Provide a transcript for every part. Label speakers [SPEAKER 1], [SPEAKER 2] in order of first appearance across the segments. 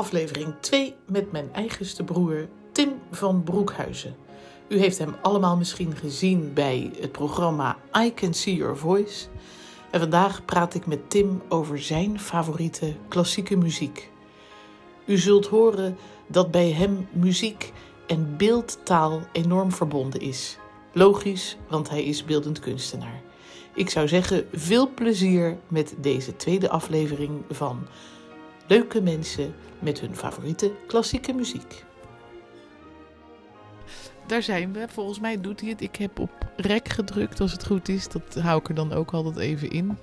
[SPEAKER 1] aflevering 2 met mijn eigenste broer Tim van Broekhuizen. U heeft hem allemaal misschien gezien bij het programma I Can See Your Voice. En vandaag praat ik met Tim over zijn favoriete klassieke muziek. U zult horen dat bij hem muziek en beeldtaal enorm verbonden is. Logisch, want hij is beeldend kunstenaar. Ik zou zeggen, veel plezier met deze tweede aflevering van Leuke mensen met hun favoriete klassieke muziek. Daar zijn we. Volgens mij doet hij het. Ik heb op rek gedrukt als het goed is. Dat hou ik er dan ook altijd even in.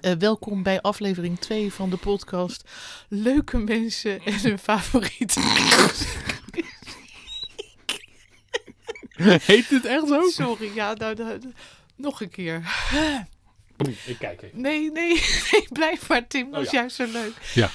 [SPEAKER 1] Uh, welkom bij aflevering 2 van de podcast Leuke mensen en hun favoriete
[SPEAKER 2] Heet het echt zo?
[SPEAKER 1] Sorry, ja, nou, nou, nog een keer.
[SPEAKER 2] Ik kijk even.
[SPEAKER 1] Nee, nee, nee blijf maar Tim, dat is
[SPEAKER 2] Oh ja.
[SPEAKER 1] juist zo leuk.
[SPEAKER 2] Ja.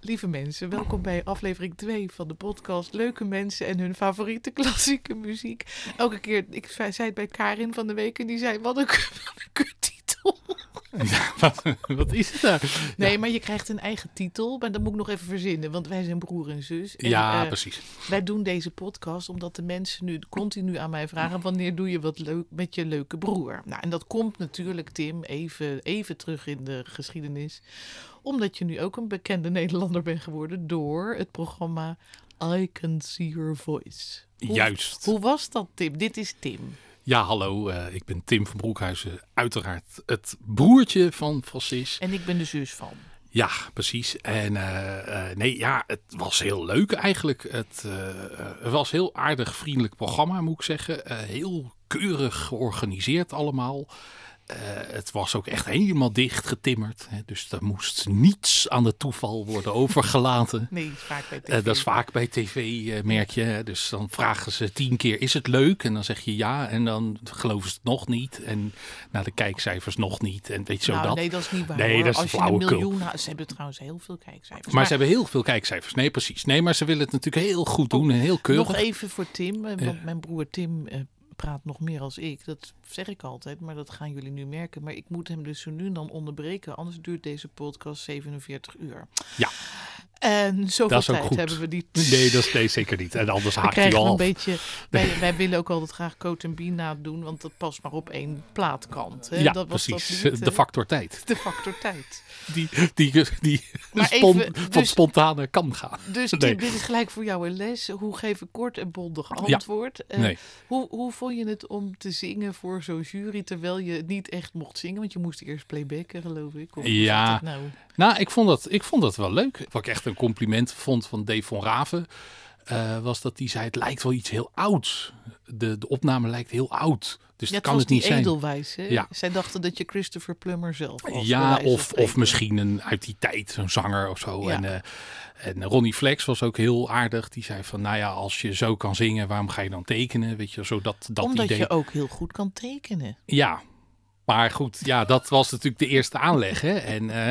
[SPEAKER 1] Lieve mensen, welkom bij aflevering 2 van de podcast Leuke mensen en hun favoriete klassieke muziek. Elke keer, ik zei het bij Karin van de week en die zei, wat een, wat een kuttitel.
[SPEAKER 2] Ja, wat, wat is het nou?
[SPEAKER 1] Nee, maar je krijgt een eigen titel, maar dat moet ik nog even verzinnen, want wij zijn broer en zus. En,
[SPEAKER 2] ja,
[SPEAKER 1] eh,
[SPEAKER 2] precies.
[SPEAKER 1] wij doen deze podcast omdat de mensen nu continu aan mij vragen: wanneer doe je wat leuk met je leuke broer? Nou, en dat komt natuurlijk, Tim, even, even terug in de geschiedenis. Omdat je nu ook een bekende Nederlander bent geworden door het programma I Can See Your Voice. Hoe,
[SPEAKER 2] Juist.
[SPEAKER 1] Hoe was dat, Tim? Dit is Tim.
[SPEAKER 2] Ja, hallo. eh, ik ben Tim van Broekhuizen. Uiteraard het broertje van Francis.
[SPEAKER 1] En ik ben de zus van.
[SPEAKER 2] Ja, precies. En eh, eh, nee, ja, het was heel leuk eigenlijk. Het, het was een heel aardig, vriendelijk programma, moet ik zeggen. Heel keurig georganiseerd allemaal. Eh, het was ook echt helemaal dicht getimmerd. Hè, dus er moest niets aan het toeval worden overgelaten.
[SPEAKER 1] Nee, vaak bij TV.
[SPEAKER 2] Eh, dat is vaak bij tv, eh, merk je. hè. Dus dan vragen ze tien keer, is het leuk? En dan zeg je ja. En dan geloven ze het nog niet. En naar de kijkcijfers nog niet. En weet je zo
[SPEAKER 1] nou,
[SPEAKER 2] dat.
[SPEAKER 1] nee, dat is niet waar.
[SPEAKER 2] Nee,
[SPEAKER 1] hoor.
[SPEAKER 2] dat is
[SPEAKER 1] Als je een miljoen ha- Ze hebben trouwens heel veel kijkcijfers.
[SPEAKER 2] Maar, ze hebben heel veel kijkcijfers. Nee, precies. Nee, maar ze willen het natuurlijk heel goed doen en heel keurig.
[SPEAKER 1] Nog even voor Tim, eh, want mijn broer Tim eh, praat nog meer als ik. Dat zeg ik altijd, maar dat gaan jullie nu merken. Maar ik moet hem dus zo nu en dan onderbreken, anders duurt deze podcast 47 uur.
[SPEAKER 2] Ja.
[SPEAKER 1] En zoveel
[SPEAKER 2] Dat is ook
[SPEAKER 1] tijd
[SPEAKER 2] goed.
[SPEAKER 1] hebben we niet.
[SPEAKER 2] Nee, dat is nee, zeker niet. En anders haakt hij al
[SPEAKER 1] een beetje. Wij, wij willen ook altijd graag Coat en Bean nadoen, want dat past maar op één plaatkant. Hè?
[SPEAKER 2] Ja,
[SPEAKER 1] dat was
[SPEAKER 2] precies.
[SPEAKER 1] Dat niet,
[SPEAKER 2] de factor tijd.
[SPEAKER 1] de factor tijd.
[SPEAKER 2] Die, die, die
[SPEAKER 1] Maar
[SPEAKER 2] spon-
[SPEAKER 1] even,
[SPEAKER 2] van
[SPEAKER 1] dus-
[SPEAKER 2] spontane kan gaan.
[SPEAKER 1] Dus
[SPEAKER 2] Nee.
[SPEAKER 1] dit is gelijk voor jou een les. Hoe geef ik kort en bondig antwoord? Eh,
[SPEAKER 2] Nee.
[SPEAKER 1] hoe, hoe vond je het om te zingen voor zo'n jury terwijl je niet echt mocht zingen? Want je moest eerst playbacken, geloof ik. Of
[SPEAKER 2] Ja.
[SPEAKER 1] nou?
[SPEAKER 2] Nou, ik vond, dat, ik vond dat wel leuk. Wat ik echt een compliment vond van Dave van Raven... eh, was dat hij zei, het lijkt wel iets heel ouds. De, de opname lijkt heel oud. Dus
[SPEAKER 1] Ja,
[SPEAKER 2] dat
[SPEAKER 1] het
[SPEAKER 2] kan het niet
[SPEAKER 1] die
[SPEAKER 2] zijn.
[SPEAKER 1] Edelwijs, hè?
[SPEAKER 2] Ja.
[SPEAKER 1] Zij dachten dat je Christopher Plummer zelf was.
[SPEAKER 2] Ja, of, of misschien een, uit die tijd, zo'n zanger of zo.
[SPEAKER 1] Ja.
[SPEAKER 2] En, eh, en Ronnie Flex was ook heel aardig. Die zei van, nou ja, als je zo kan zingen, waarom ga je dan tekenen? Weet je, zo dat, dat
[SPEAKER 1] Omdat
[SPEAKER 2] idee.
[SPEAKER 1] je ook heel goed kan tekenen.
[SPEAKER 2] Ja, maar goed, ja, dat was natuurlijk de eerste aanleg. Hè? En eh,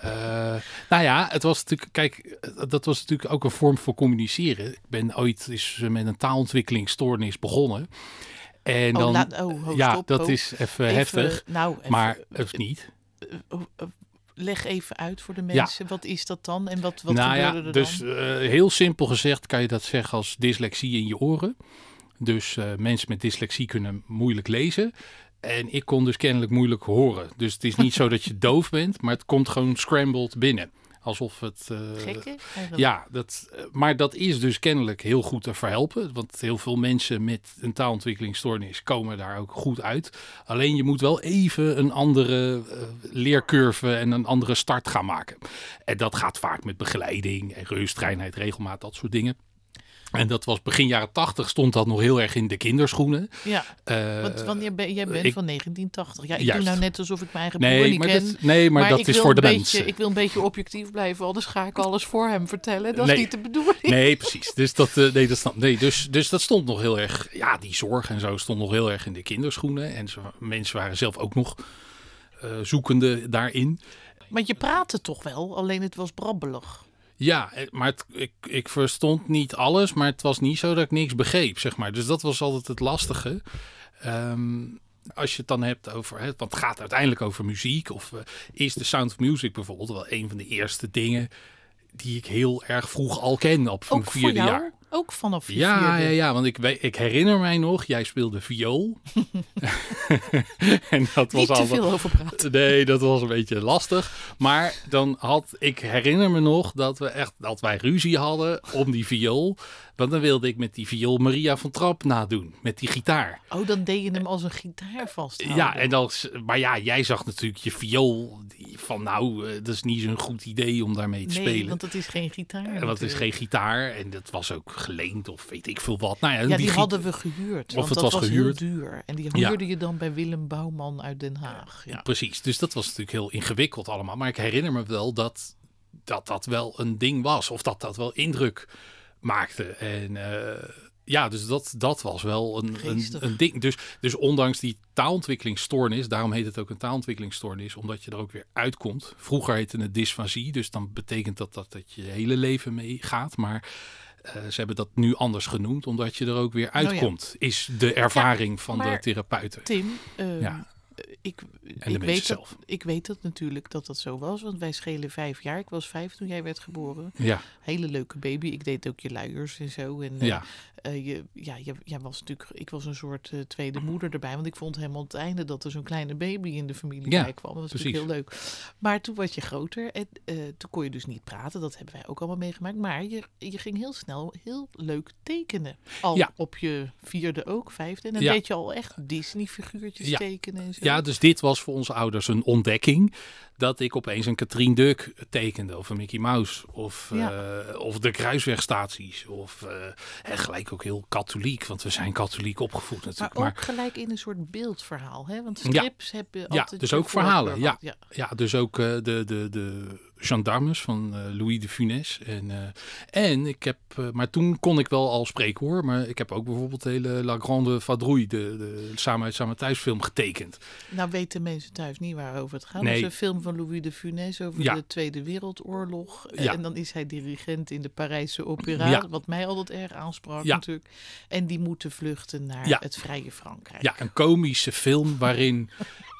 [SPEAKER 2] eh, nou ja, het was natuurlijk, kijk, dat was natuurlijk ook een vorm van communiceren. Ik ben ooit eens met een taalontwikkelingsstoornis begonnen. En
[SPEAKER 1] Oh,
[SPEAKER 2] dan,
[SPEAKER 1] oh, ho,
[SPEAKER 2] ja,
[SPEAKER 1] stop,
[SPEAKER 2] dat
[SPEAKER 1] ho.
[SPEAKER 2] is even,
[SPEAKER 1] Even,
[SPEAKER 2] heftig,
[SPEAKER 1] Nou, even,
[SPEAKER 2] maar of niet.
[SPEAKER 1] eh, leg even uit voor de mensen. Wat is dat dan? En wat, wat
[SPEAKER 2] nou ja,
[SPEAKER 1] er
[SPEAKER 2] dus
[SPEAKER 1] dan?
[SPEAKER 2] eh, heel simpel gezegd kan je dat zeggen als dyslexie in je oren. Dus mensen met dyslexie kunnen moeilijk lezen. En ik kon dus kennelijk moeilijk horen. Dus het is niet zo dat je doof bent, maar het komt gewoon scrambled binnen. Alsof het.
[SPEAKER 1] Gekke? eigenlijk?
[SPEAKER 2] ja, dat, eh, maar dat is dus kennelijk heel goed te verhelpen. Want heel veel mensen met een taalontwikkelingsstoornis komen daar ook goed uit. Alleen je moet wel even een andere eh, leercurve en een andere start gaan maken. En dat gaat vaak met begeleiding en reustrijnheid, regelmaat, dat soort dingen. En dat was begin jaren tachtig stond dat nog heel erg in de kinderschoenen.
[SPEAKER 1] Ja,
[SPEAKER 2] Eh,
[SPEAKER 1] want wanneer ben, jij bent
[SPEAKER 2] ik-
[SPEAKER 1] van 1980. Ja, ik
[SPEAKER 2] Juist.
[SPEAKER 1] doe nou net alsof ik mijn eigen broer
[SPEAKER 2] nee,
[SPEAKER 1] niet
[SPEAKER 2] maar
[SPEAKER 1] ken.
[SPEAKER 2] dat, nee, maar, dat is voor de
[SPEAKER 1] een beetje,
[SPEAKER 2] mensen.
[SPEAKER 1] Ik wil een beetje objectief blijven, anders ga ik alles voor hem vertellen. Dat
[SPEAKER 2] Nee.
[SPEAKER 1] is niet de bedoeling.
[SPEAKER 2] Nee, precies. Dus dat, eh, nee, dat, nee, dus, dus dat stond nog heel erg. Ja, die zorg en zo stond nog heel erg in de kinderschoenen. En mensen waren zelf ook nog eh, zoekende daarin.
[SPEAKER 1] Maar je praatte toch wel, alleen het was brabbelig.
[SPEAKER 2] Ja, eh, maar het, ik, ik verstond niet alles, maar het was niet zo dat ik niks begreep, zeg maar. Dus dat was altijd het lastige. Ehm, als je het dan hebt over, hè, want het gaat uiteindelijk over muziek, of eh, is de Sound of Music bijvoorbeeld wel een van de eerste dingen die ik heel erg vroeg al ken op mijn vierde jaar.
[SPEAKER 1] Ook vanaf je
[SPEAKER 2] Ja,
[SPEAKER 1] vierde?
[SPEAKER 2] ja, ja, want ik, ik herinner mij nog, jij speelde viool. en dat was
[SPEAKER 1] Niet te veel over praten.
[SPEAKER 2] Nee, dat was een beetje lastig. Maar dan had ik herinner me nog dat we echt dat wij ruzie hadden om die viool. Want dan wilde ik met die viool Maria van Trap nadoen met die gitaar.
[SPEAKER 1] Oh, dan deed je hem als een gitaar vasthouden.
[SPEAKER 2] Ja, en dan, maar ja, jij zag natuurlijk je viool van nou, eh, dat is niet zo'n goed idee om daarmee te
[SPEAKER 1] nee,
[SPEAKER 2] spelen.
[SPEAKER 1] want het is geen gitaar.
[SPEAKER 2] En het is geen gitaar en dat was ook geleend of weet ik veel wat. Nou ja,
[SPEAKER 1] Ja, die, hadden we gehuurd.
[SPEAKER 2] Of
[SPEAKER 1] want
[SPEAKER 2] het
[SPEAKER 1] dat
[SPEAKER 2] was gehuurd.
[SPEAKER 1] heel duur. En die
[SPEAKER 2] Ja.
[SPEAKER 1] huurde je dan bij Willem Bouwman uit Den Haag. Ja.
[SPEAKER 2] Precies, dus dat was natuurlijk heel ingewikkeld allemaal. Maar ik herinner me wel dat dat, dat wel een ding was. Of dat dat wel indruk maakte. En eh, ja, dus dat, dat was wel een, een, een ding. Dus, dus ondanks die taalontwikkelingsstoornis, daarom heet het ook een taalontwikkelingsstoornis, omdat je er ook weer uitkomt. Vroeger heette het dysfasie, dus dan betekent dat dat, dat je hele leven mee gaat. Maar eh, ze hebben dat nu anders genoemd, omdat je er ook weer
[SPEAKER 1] Oh ja.
[SPEAKER 2] uitkomt. Is de ervaring van de therapeuten.
[SPEAKER 1] Tim, ehm,
[SPEAKER 2] Ja.
[SPEAKER 1] ik, ik, weet dat,
[SPEAKER 2] zelf.
[SPEAKER 1] ik weet dat natuurlijk dat dat zo was. Want wij schelen vijf jaar. Ik was vijf toen jij werd geboren.
[SPEAKER 2] Ja,
[SPEAKER 1] Hele leuke baby. Ik deed ook je luiers en zo. En, eh,
[SPEAKER 2] ja.
[SPEAKER 1] eh, je, ja, je, jij was natuurlijk, ik was een soort eh, tweede moeder erbij. Want ik vond helemaal het einde dat er zo'n kleine baby in de familie
[SPEAKER 2] Ja,
[SPEAKER 1] bij kwam. Dat was natuurlijk heel leuk. Maar toen was je groter en toen kon je dus niet praten. Dat hebben wij ook allemaal meegemaakt. Maar je, je ging heel snel heel leuk tekenen. Al
[SPEAKER 2] Ja.
[SPEAKER 1] op je vierde ook, vijfde. En dan
[SPEAKER 2] Ja.
[SPEAKER 1] deed je al echt Disney-figuurtjes tekenen en zo.
[SPEAKER 2] Ja, dus dit was voor onze ouders een ontdekking. Dat ik opeens een Katrien Duk tekende. Of een Mickey Mouse. Of,
[SPEAKER 1] Ja.
[SPEAKER 2] eh, of de kruiswegstaties. Of eh, en gelijk ook heel katholiek. Want we zijn katholiek opgevoed
[SPEAKER 1] Maar
[SPEAKER 2] natuurlijk.
[SPEAKER 1] ook
[SPEAKER 2] Maar,
[SPEAKER 1] gelijk in een soort beeldverhaal. Hè? Want
[SPEAKER 2] Ja.
[SPEAKER 1] strips hebben
[SPEAKER 2] Ja,
[SPEAKER 1] altijd
[SPEAKER 2] dus
[SPEAKER 1] je
[SPEAKER 2] ook verhalen, ja. ja, dus ook eh, de, de, de gendarmes van eh, Louis de Funès. En, eh, en ik heb, eh, maar toen kon ik wel al spreken hoor. Maar ik heb ook bijvoorbeeld de hele La Grande Vadrouille. De, de Samen uit Samen Thuis film getekend.
[SPEAKER 1] Nou weten mensen thuis niet waarover het gaat.
[SPEAKER 2] Nee.
[SPEAKER 1] Is een film van Louis de Funès over
[SPEAKER 2] Ja.
[SPEAKER 1] de Tweede Wereldoorlog.
[SPEAKER 2] Ja.
[SPEAKER 1] En dan is hij dirigent in de Parijse opera.
[SPEAKER 2] Ja.
[SPEAKER 1] Wat mij altijd erg aansprak natuurlijk. En die moeten vluchten naar het vrije Frankrijk.
[SPEAKER 2] Ja, een komische film waarin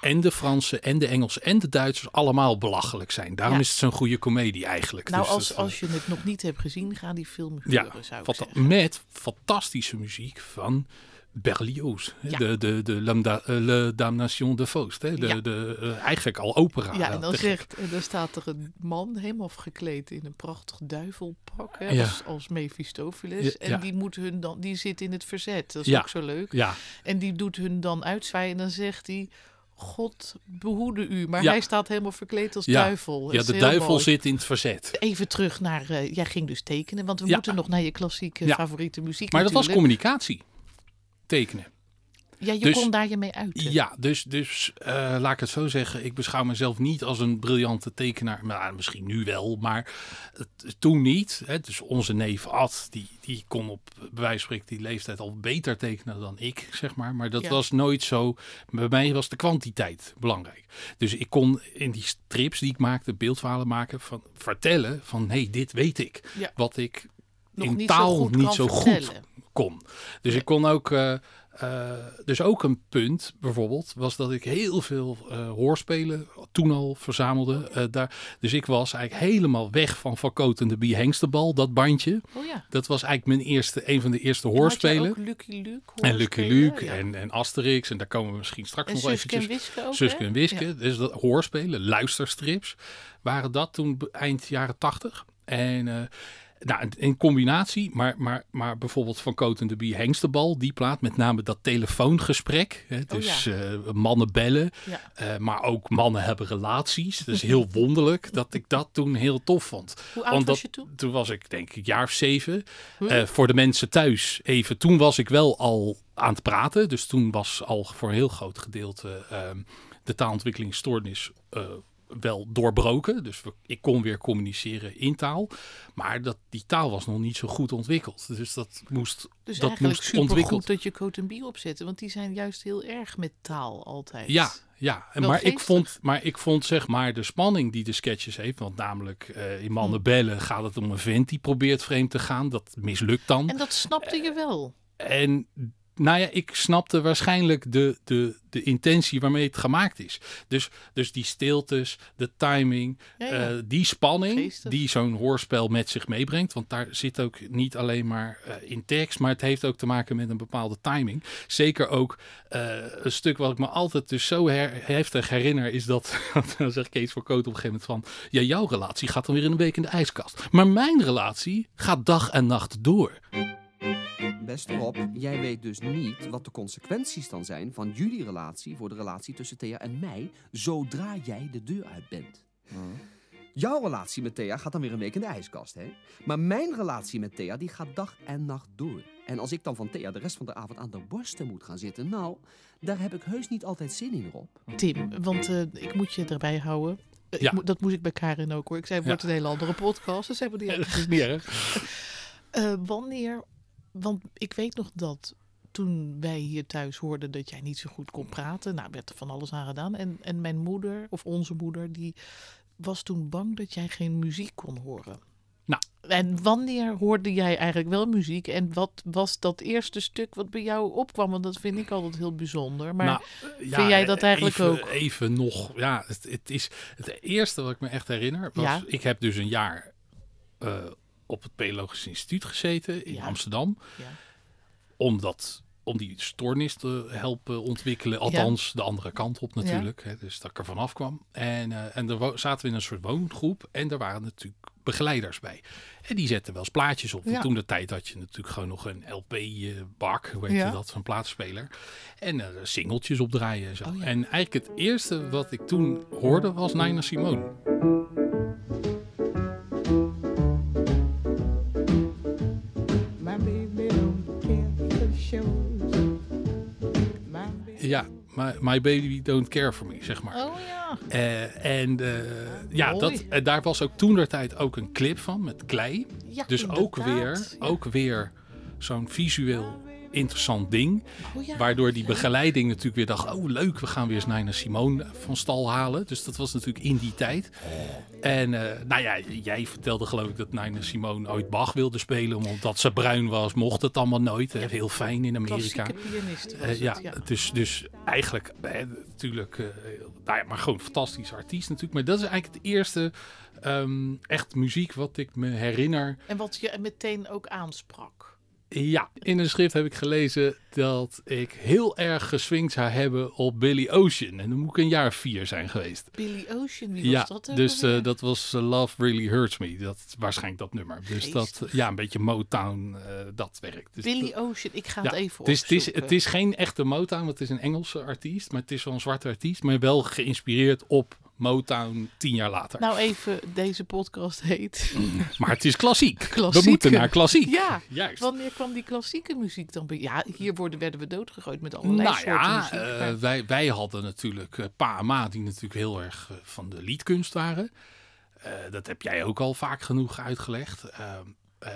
[SPEAKER 2] en de Fransen en de Engelsen en de Duitsers allemaal belachelijk zijn. Daarom is het zo'n goede komedie eigenlijk.
[SPEAKER 1] Nou,
[SPEAKER 2] Dus
[SPEAKER 1] als,
[SPEAKER 2] dat, eh,
[SPEAKER 1] als je het nog niet hebt gezien, ga die film
[SPEAKER 2] ja,
[SPEAKER 1] huren, zou ik zeggen.
[SPEAKER 2] met fantastische muziek van Berlioz.
[SPEAKER 1] Ja.
[SPEAKER 2] De, de, de Lambda, eh, Le Damnation de Faust. Hè, de,
[SPEAKER 1] Ja.
[SPEAKER 2] de, eh, eigenlijk al opera.
[SPEAKER 1] Ja, en dan zegt, en dan staat er een man helemaal gekleed in een prachtig duivelpak, hè,
[SPEAKER 2] Ja.
[SPEAKER 1] als, als Mephistopheles.
[SPEAKER 2] Ja,
[SPEAKER 1] en
[SPEAKER 2] ja.
[SPEAKER 1] die moet hun dan, die zit in het verzet. Dat is
[SPEAKER 2] Ja.
[SPEAKER 1] ook zo leuk.
[SPEAKER 2] Ja,
[SPEAKER 1] En die doet hun dan uitzwaaien en dan zegt hij, God behoede u. Maar
[SPEAKER 2] Ja.
[SPEAKER 1] hij staat helemaal verkleed als
[SPEAKER 2] Ja.
[SPEAKER 1] duivel.
[SPEAKER 2] Ja de duivel
[SPEAKER 1] mooi.
[SPEAKER 2] zit in het verzet.
[SPEAKER 1] Even terug naar, eh, jij ging dus tekenen, want we
[SPEAKER 2] Ja.
[SPEAKER 1] moeten nog naar je klassieke favoriete muziek
[SPEAKER 2] Maar dat was communicatie. Tekenen.
[SPEAKER 1] Ja, je
[SPEAKER 2] dus-
[SPEAKER 1] kon daar je mee uiten.
[SPEAKER 2] Ja, dus, dus eh, laat ik het zo zeggen. Ik beschouw mezelf niet als een briljante tekenaar. Nou, misschien nu wel, maar toen niet. Hè. Dus onze neef Ad, die, die kon op bij wijze van spreken die leeftijd al beter tekenen dan ik, zeg maar. Maar dat
[SPEAKER 1] Ja.
[SPEAKER 2] was nooit zo. Bij mij was de kwantiteit belangrijk. Dus ik kon in die strips die ik maakte, beeldverhalen maken, van vertellen van nee, dit weet ik.
[SPEAKER 1] Ja.
[SPEAKER 2] Wat ik
[SPEAKER 1] Nog
[SPEAKER 2] in
[SPEAKER 1] niet
[SPEAKER 2] taal
[SPEAKER 1] zo goed
[SPEAKER 2] niet zo goed
[SPEAKER 1] vertellen.
[SPEAKER 2] kon. Dus ik kon ook. eh, eh, dus ook een punt bijvoorbeeld was dat ik heel veel eh, hoorspelen toen al verzamelde. eh, daar, dus ik was eigenlijk helemaal weg van Van en de Bie Hengstebal, dat bandje.
[SPEAKER 1] Oh ja.
[SPEAKER 2] Dat was eigenlijk mijn eerste, een van de eerste hoorspelen.
[SPEAKER 1] ook Lucky Luke
[SPEAKER 2] En Lucky? Luke
[SPEAKER 1] Ja.
[SPEAKER 2] en, en Asterix. En daar komen we misschien straks
[SPEAKER 1] En
[SPEAKER 2] nog
[SPEAKER 1] Suske en
[SPEAKER 2] eventjes.
[SPEAKER 1] Wiske ook,
[SPEAKER 2] Suske en Wiske.
[SPEAKER 1] Ja.
[SPEAKER 2] Dus dat hoorspelen, luisterstrips. Waren dat toen eind jaren tachtig. En nou, in- in combinatie, maar, maar, maar bijvoorbeeld van en de Bie Hengstebal, die plaat, met name dat telefoongesprek. Hè, dus eh, mannen bellen,
[SPEAKER 1] Ja.
[SPEAKER 2] eh, maar ook mannen hebben relaties. Dus heel wonderlijk dat ik dat toen heel tof vond.
[SPEAKER 1] Hoe oud
[SPEAKER 2] Want
[SPEAKER 1] was je toen?
[SPEAKER 2] Toen was ik denk ik jaar of zeven. Eh, voor de mensen thuis even. Toen was ik wel al aan het praten. Dus toen was al voor een heel groot gedeelte ehm, de taalontwikkelingsstoornis wel doorbroken. Dus ik kon weer communiceren in taal. Maar dat, die taal was nog niet zo goed ontwikkeld. Dus dat moest,
[SPEAKER 1] Dus
[SPEAKER 2] dat moest ontwikkeld.
[SPEAKER 1] dat je Coat en Bie opzette. Want die zijn juist heel erg met taal altijd.
[SPEAKER 2] Ja, ja. En maar, ik vond, maar ik vond zeg maar de spanning die de sketches heeft. Want namelijk eh, in Mannen bellen gaat het om een vent die probeert vreemd te gaan. Dat mislukt dan.
[SPEAKER 1] En dat snapte je wel.
[SPEAKER 2] En nou ja, ik snapte waarschijnlijk de, de, de intentie waarmee het gemaakt is. Dus, dus die stiltes, de timing,
[SPEAKER 1] Ja, ja.
[SPEAKER 2] eh, die spanning
[SPEAKER 1] Geestig.
[SPEAKER 2] die zo'n hoorspel met zich meebrengt. Want daar zit ook niet alleen maar eh, in tekst, maar het heeft ook te maken met een bepaalde timing. Zeker ook eh, een stuk wat ik me altijd dus zo her- heftig herinner, is dat, dan zegt Kees voor Koot op een gegeven moment van, ja, jouw relatie gaat dan weer een week in de ijskast. Maar mijn relatie gaat dag en nacht door.
[SPEAKER 3] Beste Rob, jij weet dus niet wat de consequenties dan zijn van jullie relatie voor de relatie tussen Thea en mij, zodra jij de deur uit bent. Jouw relatie met Thea gaat dan weer een week in de ijskast, hè? Maar mijn relatie met Thea, die gaat dag en nacht door. En als ik dan van Thea de rest van de avond aan de borsten moet gaan zitten, nou, daar heb ik heus niet altijd zin in, Rob.
[SPEAKER 1] Tim, want eh, ik moet je erbij houden. Eh,
[SPEAKER 2] Ja.
[SPEAKER 1] moet- dat moest ik bij Karin ook hoor. Ik zei, het wordt een hele andere podcast. Dus hebben die
[SPEAKER 2] Dat is niet erg.
[SPEAKER 1] Eh, wanneer, want ik weet nog dat toen wij hier thuis hoorden dat jij niet zo goed kon praten, nou werd er van alles aan gedaan. En, en mijn moeder, of onze moeder, die was toen bang dat jij geen muziek kon horen.
[SPEAKER 2] Nou.
[SPEAKER 1] En wanneer hoorde jij eigenlijk wel muziek? En wat was dat eerste stuk wat bij jou opkwam? Want dat vind ik altijd heel bijzonder. Maar
[SPEAKER 2] Nou,
[SPEAKER 1] vind jij dat eigenlijk
[SPEAKER 2] even,
[SPEAKER 1] ook?
[SPEAKER 2] Even nog. Ja, het, het is het eerste wat ik me echt herinner. Was,
[SPEAKER 1] Ja.
[SPEAKER 2] Ik heb dus een jaar eh, op het Pedagogisch Instituut gezeten in
[SPEAKER 1] Ja.
[SPEAKER 2] Amsterdam.
[SPEAKER 1] Ja.
[SPEAKER 2] Omdat om die stoornis te helpen ontwikkelen. Althans, de andere kant op natuurlijk. Hè, dus dat ik er vanaf kwam. En, eh en er wo- zaten we in een soort woongroep. En er waren natuurlijk begeleiders bij. En die zetten wel eens plaatjes op.
[SPEAKER 1] Ja.
[SPEAKER 2] toen de tijd had je natuurlijk gewoon nog een LP-bak. hoe heet je dat? Zo'n plaatspeler. En er singeltjes opdraaien en zo.
[SPEAKER 1] Oh.
[SPEAKER 2] En eigenlijk het eerste wat ik toen hoorde was Nina Simone. Ja, my, my Baby Don't Care For Me, zeg maar.
[SPEAKER 1] Oh ja.
[SPEAKER 2] Eh, en eh, ja,
[SPEAKER 1] Mooi.
[SPEAKER 2] dat, en daar was ook toen der tijd ook een clip van met klei.
[SPEAKER 1] ja
[SPEAKER 2] Dus ook weer, ook weer zo'n visueel interessant ding.
[SPEAKER 1] Oh ja.
[SPEAKER 2] Waardoor die begeleiding natuurlijk weer dacht, oh leuk, we gaan weer eens Nina Simone van stal halen. Dus dat was natuurlijk in die tijd. En eh, nou ja, jij vertelde geloof ik dat Nina Simone ooit Bach wilde spelen. Omdat ze bruin was, mocht het allemaal nooit. hè. Heel fijn in Amerika.
[SPEAKER 1] Klassieke pianist was
[SPEAKER 2] Eh,
[SPEAKER 1] het,
[SPEAKER 2] ja,
[SPEAKER 1] ja.
[SPEAKER 2] Dus, dus eigenlijk, eh, natuurlijk, nou ja, maar gewoon een fantastische artiest natuurlijk. Maar dat is eigenlijk het eerste ehm, echt muziek wat ik me herinner.
[SPEAKER 1] En wat je meteen ook aansprak.
[SPEAKER 2] Ja, in een schrift heb ik gelezen dat ik heel erg geswingd zou hebben op Billy Ocean. En dan moet ik een jaar vier zijn geweest.
[SPEAKER 1] Billy Ocean, wie
[SPEAKER 2] ja,
[SPEAKER 1] was dat ook
[SPEAKER 2] dus eh, dat was eh, Love Really Hurts Me. Dat waarschijnlijk dat nummer. Dus dat, ja, een beetje Motown, eh, dat werkt. Dus
[SPEAKER 1] Billy
[SPEAKER 2] dat-
[SPEAKER 1] Ocean, ik ga
[SPEAKER 2] ja,
[SPEAKER 1] het even
[SPEAKER 2] het is, het, is, het is geen echte Motown, want het is een Engelse artiest. Maar het is wel een zwarte artiest. Maar wel geïnspireerd op Motown tien jaar later.
[SPEAKER 1] Nou even, deze podcast heet...
[SPEAKER 2] maar het is klassiek. We
[SPEAKER 1] Klassieke.
[SPEAKER 2] moeten naar klassiek.
[SPEAKER 1] Ja,
[SPEAKER 2] Juist.
[SPEAKER 1] wanneer kwam die klassieke muziek dan bij? Ja, hier worden, werden we doodgegooid met allerlei
[SPEAKER 2] Nou
[SPEAKER 1] soorten
[SPEAKER 2] ja,
[SPEAKER 1] muziek.
[SPEAKER 2] eh,
[SPEAKER 1] maar-
[SPEAKER 2] wij, wij hadden natuurlijk eh, pa en ma die natuurlijk heel erg eh, van de liedkunst waren. Dat heb jij ook al vaak genoeg uitgelegd. Ehm, eh,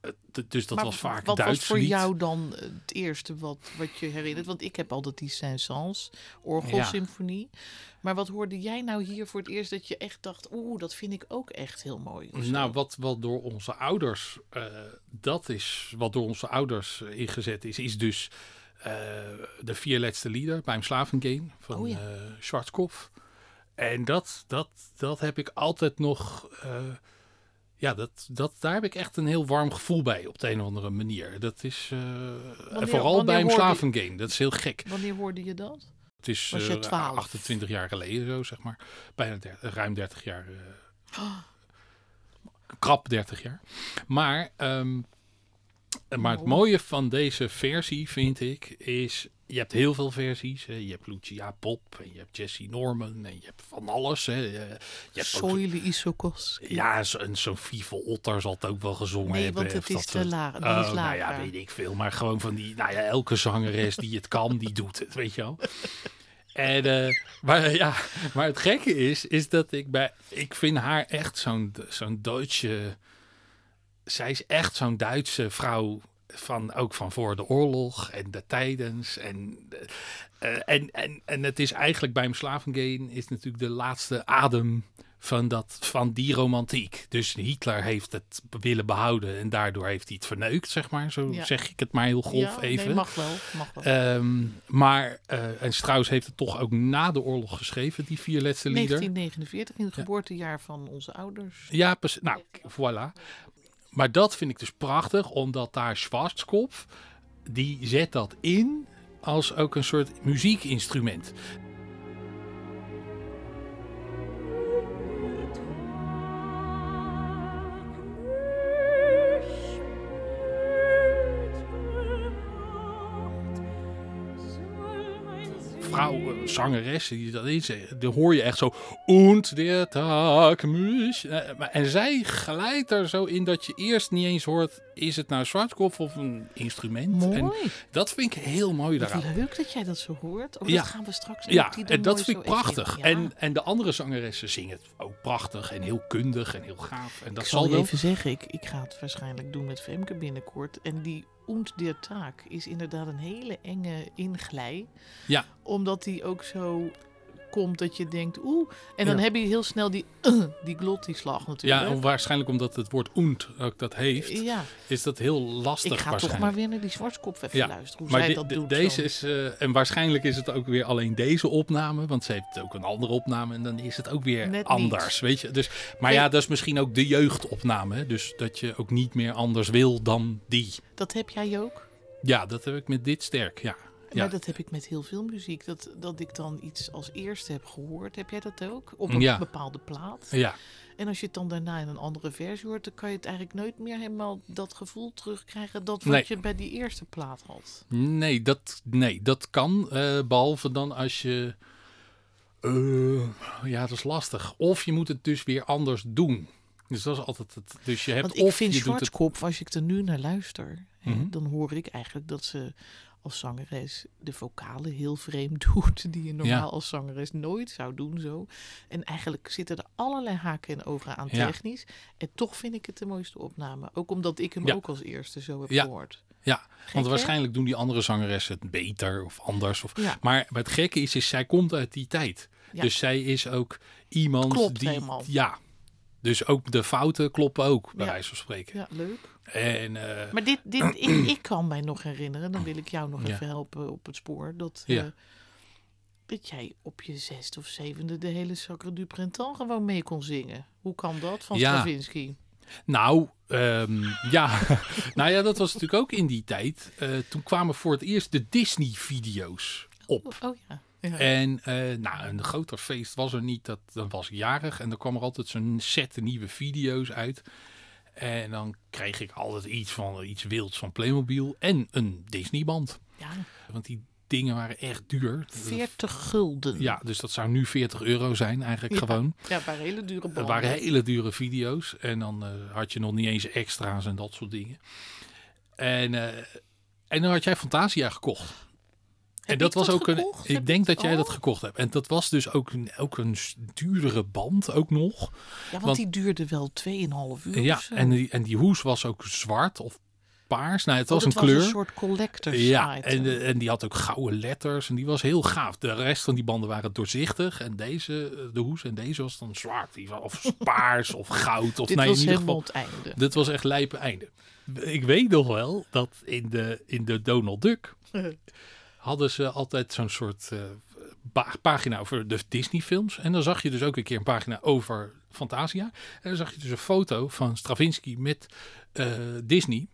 [SPEAKER 2] eh, dus dat
[SPEAKER 1] maar
[SPEAKER 2] was vaak
[SPEAKER 1] wat
[SPEAKER 2] Duits
[SPEAKER 1] was voor
[SPEAKER 2] lied.
[SPEAKER 1] jou dan het eerste wat, wat je herinnert? Want ik heb altijd die Saint-Saëns orgelsymfonie. Maar wat hoorde jij nou hier voor het eerst dat je echt dacht... oeh, dat vind ik ook echt heel mooi.
[SPEAKER 2] Nou, wat, wat door onze ouders, eh, dat is wat door onze ouders eh, ingezet is, is dus eh, de vier laatste lieder bij Slavengame van
[SPEAKER 1] Oh ja.
[SPEAKER 2] Schwarzkopf. En dat, dat, dat heb ik altijd nog, ja, dat, dat, daar heb ik echt een heel warm gevoel bij op de een of andere manier. Dat is, en vooral bij
[SPEAKER 1] hoorde-
[SPEAKER 2] Slavengame, dat is heel gek.
[SPEAKER 1] Wanneer hoorde je dat?
[SPEAKER 2] Het is
[SPEAKER 1] je
[SPEAKER 2] eh,
[SPEAKER 1] 12?
[SPEAKER 2] 28 jaar geleden zo, zeg maar. Bijna 30, ruim 30 jaar. eh, Krap 30 jaar. Maar, ehm, maar het
[SPEAKER 1] Oh.
[SPEAKER 2] mooie van deze versie vind ik is... Je hebt heel veel versies. Hè. Je hebt Lucia Pop en je hebt Jesse Norman en je hebt van alles. Hè. Je, ook-
[SPEAKER 1] Isokos.
[SPEAKER 2] ja, en Vivo Otter zal het ook wel gezongen
[SPEAKER 1] Nee,
[SPEAKER 2] hebben.
[SPEAKER 1] want het is te laag. Is
[SPEAKER 2] Oh, nou ja, weet ik veel. Maar gewoon van die, nou ja, elke zangeres die het kan, die doet het, weet je wel. En, eh, maar ja, maar het gekke is, is dat ik bij, ik vind haar echt zo'n, zo'n Duitse, zij is echt zo'n Duitse vrouw van, ook van voor de oorlog en de tijdens. En, eh, en, en, en het is eigenlijk bij hem Slavengeen is natuurlijk de laatste adem van, dat, van die romantiek. Dus Hitler heeft het willen behouden en daardoor heeft hij het verneukt, zeg maar. Zo
[SPEAKER 1] Ja.
[SPEAKER 2] zeg ik het maar heel golf
[SPEAKER 1] ja,
[SPEAKER 2] even.
[SPEAKER 1] Nee, mag wel. Mag wel.
[SPEAKER 2] Ehm, maar, eh, en Strauss heeft het toch ook na de oorlog geschreven, die vier laatste lieder.
[SPEAKER 1] 1949, in het geboortejaar van onze ouders.
[SPEAKER 2] Ja, precies. Nou, voilà. Maar dat vind ik dus prachtig, omdat daar Schwarzkopf, die zet dat in als ook een soort muziekinstrument. Vrouw, eh, zangeres, die dat eh, dan hoor je echt zo. Und der. Eh, En zij glijdt er zo in dat je eerst niet eens hoort: is het nou Schwarzkopf of een instrument? En
[SPEAKER 1] Mooi.
[SPEAKER 2] dat vind ik heel mooi daaraan.
[SPEAKER 1] leuk dat jij dat zo hoort. Oh,
[SPEAKER 2] Ja.
[SPEAKER 1] dat gaan we straks
[SPEAKER 2] Ja, en dat vind ik prachtig.
[SPEAKER 1] Ja.
[SPEAKER 2] En, en de andere zangeressen zingen het ook prachtig en heel kundig en heel gaaf. En dat
[SPEAKER 1] ik zal
[SPEAKER 2] zal
[SPEAKER 1] je even zeggen, ik, ik ga het waarschijnlijk doen met Femke binnenkort. En die Und der Tag is inderdaad een hele enge inglij.
[SPEAKER 2] Ja.
[SPEAKER 1] Omdat die ook zo komt dat je denkt, oeh. En dan
[SPEAKER 2] Ja.
[SPEAKER 1] heb je heel snel die, uh, die glottisslag natuurlijk.
[SPEAKER 2] Ja, waarschijnlijk omdat het woord und ook dat heeft,
[SPEAKER 1] Ja,
[SPEAKER 2] is dat heel lastig
[SPEAKER 1] ik ga toch maar weer naar die zwartkop even
[SPEAKER 2] Ja,
[SPEAKER 1] luisteren. Hoe
[SPEAKER 2] Maar
[SPEAKER 1] zij dat doet.
[SPEAKER 2] deze
[SPEAKER 1] dan.
[SPEAKER 2] is, eh, en waarschijnlijk is het ook weer alleen deze opname, want ze heeft ook een andere opname en dan is het ook weer
[SPEAKER 1] Net
[SPEAKER 2] anders, weet je. Dus, maar
[SPEAKER 1] Nee.
[SPEAKER 2] ja, dat is misschien ook de jeugdopname, hè. dus dat je ook niet meer anders wil dan die.
[SPEAKER 1] Dat heb jij ook?
[SPEAKER 2] Ja, dat heb ik met dit sterk, ja. Ja.
[SPEAKER 1] Maar dat heb ik met heel veel muziek. Dat, dat ik dan iets als eerste heb gehoord. Heb jij dat ook? Op een
[SPEAKER 2] Ja.
[SPEAKER 1] bepaalde plaat.
[SPEAKER 2] Ja,
[SPEAKER 1] En als je het dan daarna in een andere versie hoort, dan kan je het eigenlijk nooit meer helemaal dat gevoel terugkrijgen dat wat
[SPEAKER 2] Nee.
[SPEAKER 1] je bij die eerste plaat had.
[SPEAKER 2] nee, dat, nee, dat kan, eh, behalve dan als je... eh, ja, dat is lastig. Of je moet het dus weer anders doen. Dus dat is altijd het. Dus je hebt
[SPEAKER 1] Want ik
[SPEAKER 2] of
[SPEAKER 1] vind
[SPEAKER 2] je doet het
[SPEAKER 1] Schwarzkopf, als ik er nu naar luister, hè,
[SPEAKER 2] Mhm.
[SPEAKER 1] dan hoor ik eigenlijk dat ze als zangeres de vocalen heel vreemd doet, die je normaal
[SPEAKER 2] Ja.
[SPEAKER 1] als zangeres nooit zou doen zo. En eigenlijk zitten er allerlei haken en ogen aan
[SPEAKER 2] Ja.
[SPEAKER 1] technisch. En toch vind ik het de mooiste opname. Ook omdat ik hem
[SPEAKER 2] Ja.
[SPEAKER 1] ook als eerste zo heb gehoord.
[SPEAKER 2] Ja,
[SPEAKER 1] Gek,
[SPEAKER 2] want
[SPEAKER 1] hè?
[SPEAKER 2] waarschijnlijk doen die andere zangeressen het beter of anders. Of. Maar het gekke is, is, zij komt uit die tijd. Dus zij is ook iemand
[SPEAKER 1] Klopt
[SPEAKER 2] die...
[SPEAKER 1] helemaal.
[SPEAKER 2] Ja, dus ook de fouten kloppen ook, bij
[SPEAKER 1] Ja.
[SPEAKER 2] wijze van spreken.
[SPEAKER 1] Ja, leuk.
[SPEAKER 2] En eh,
[SPEAKER 1] Maar dit, dit ik, ik kan mij nog herinneren, dan wil ik jou nog
[SPEAKER 2] Ja.
[SPEAKER 1] even helpen op het spoor, dat,
[SPEAKER 2] Ja.
[SPEAKER 1] eh, dat jij op je zesde of zevende de hele Sacre du Printemps gewoon mee kon zingen. Hoe kan dat van
[SPEAKER 2] Ja.
[SPEAKER 1] Stravinsky?
[SPEAKER 2] nou, ehm, ja. nou ja, dat was natuurlijk ook in die tijd. Eh, toen kwamen voor het eerst de Disney-video's op.
[SPEAKER 1] Oh ja. Ja.
[SPEAKER 2] En eh, nou, een groter feest was er niet. Dat, dan was ik jarig en dan kwam er altijd zo'n set nieuwe video's uit. En dan kreeg ik altijd iets van iets wilds van Playmobil en een Disney-band.
[SPEAKER 1] ja,
[SPEAKER 2] Want die dingen waren echt duur.
[SPEAKER 1] 40 gulden.
[SPEAKER 2] Ja, dus dat zou nu 40 euro zijn eigenlijk
[SPEAKER 1] Ja.
[SPEAKER 2] gewoon.
[SPEAKER 1] Ja, waren hele dure
[SPEAKER 2] Het
[SPEAKER 1] banden.
[SPEAKER 2] waren hele dure video's. En dan eh, had je nog niet eens extra's en dat soort dingen. En, eh, en dan had jij Fantasia gekocht. En dat was ook
[SPEAKER 1] gekocht?
[SPEAKER 2] een. Ik denk dat jij dat
[SPEAKER 1] Oh.
[SPEAKER 2] gekocht hebt. En dat was dus ook een, ook een duurdere band ook nog.
[SPEAKER 1] Ja, want,
[SPEAKER 2] want-
[SPEAKER 1] die duurde wel 2,5 uur
[SPEAKER 2] ja, en die, en die hoes was ook zwart of paars. Nou, het
[SPEAKER 1] Oh,
[SPEAKER 2] was een kleur.
[SPEAKER 1] was een soort collectors
[SPEAKER 2] ja,
[SPEAKER 1] item.
[SPEAKER 2] en, de- en die had ook gouden letters. En die was heel gaaf. De rest van die banden waren doorzichtig. En deze, eh, de hoes en deze was dan zwart. Die was- Of paars of goud. Of
[SPEAKER 1] Dit
[SPEAKER 2] nee,
[SPEAKER 1] was
[SPEAKER 2] in ieder geval.
[SPEAKER 1] het einde.
[SPEAKER 2] Dit was echt lijpe einde. Ik weet nog wel dat in de, in de Donald Duck hadden ze altijd zo'n soort eh, pa- pagina over de Disney films. En dan zag je dus ook een keer een pagina over Fantasia. En dan zag je dus een foto van Stravinsky met eh, Disney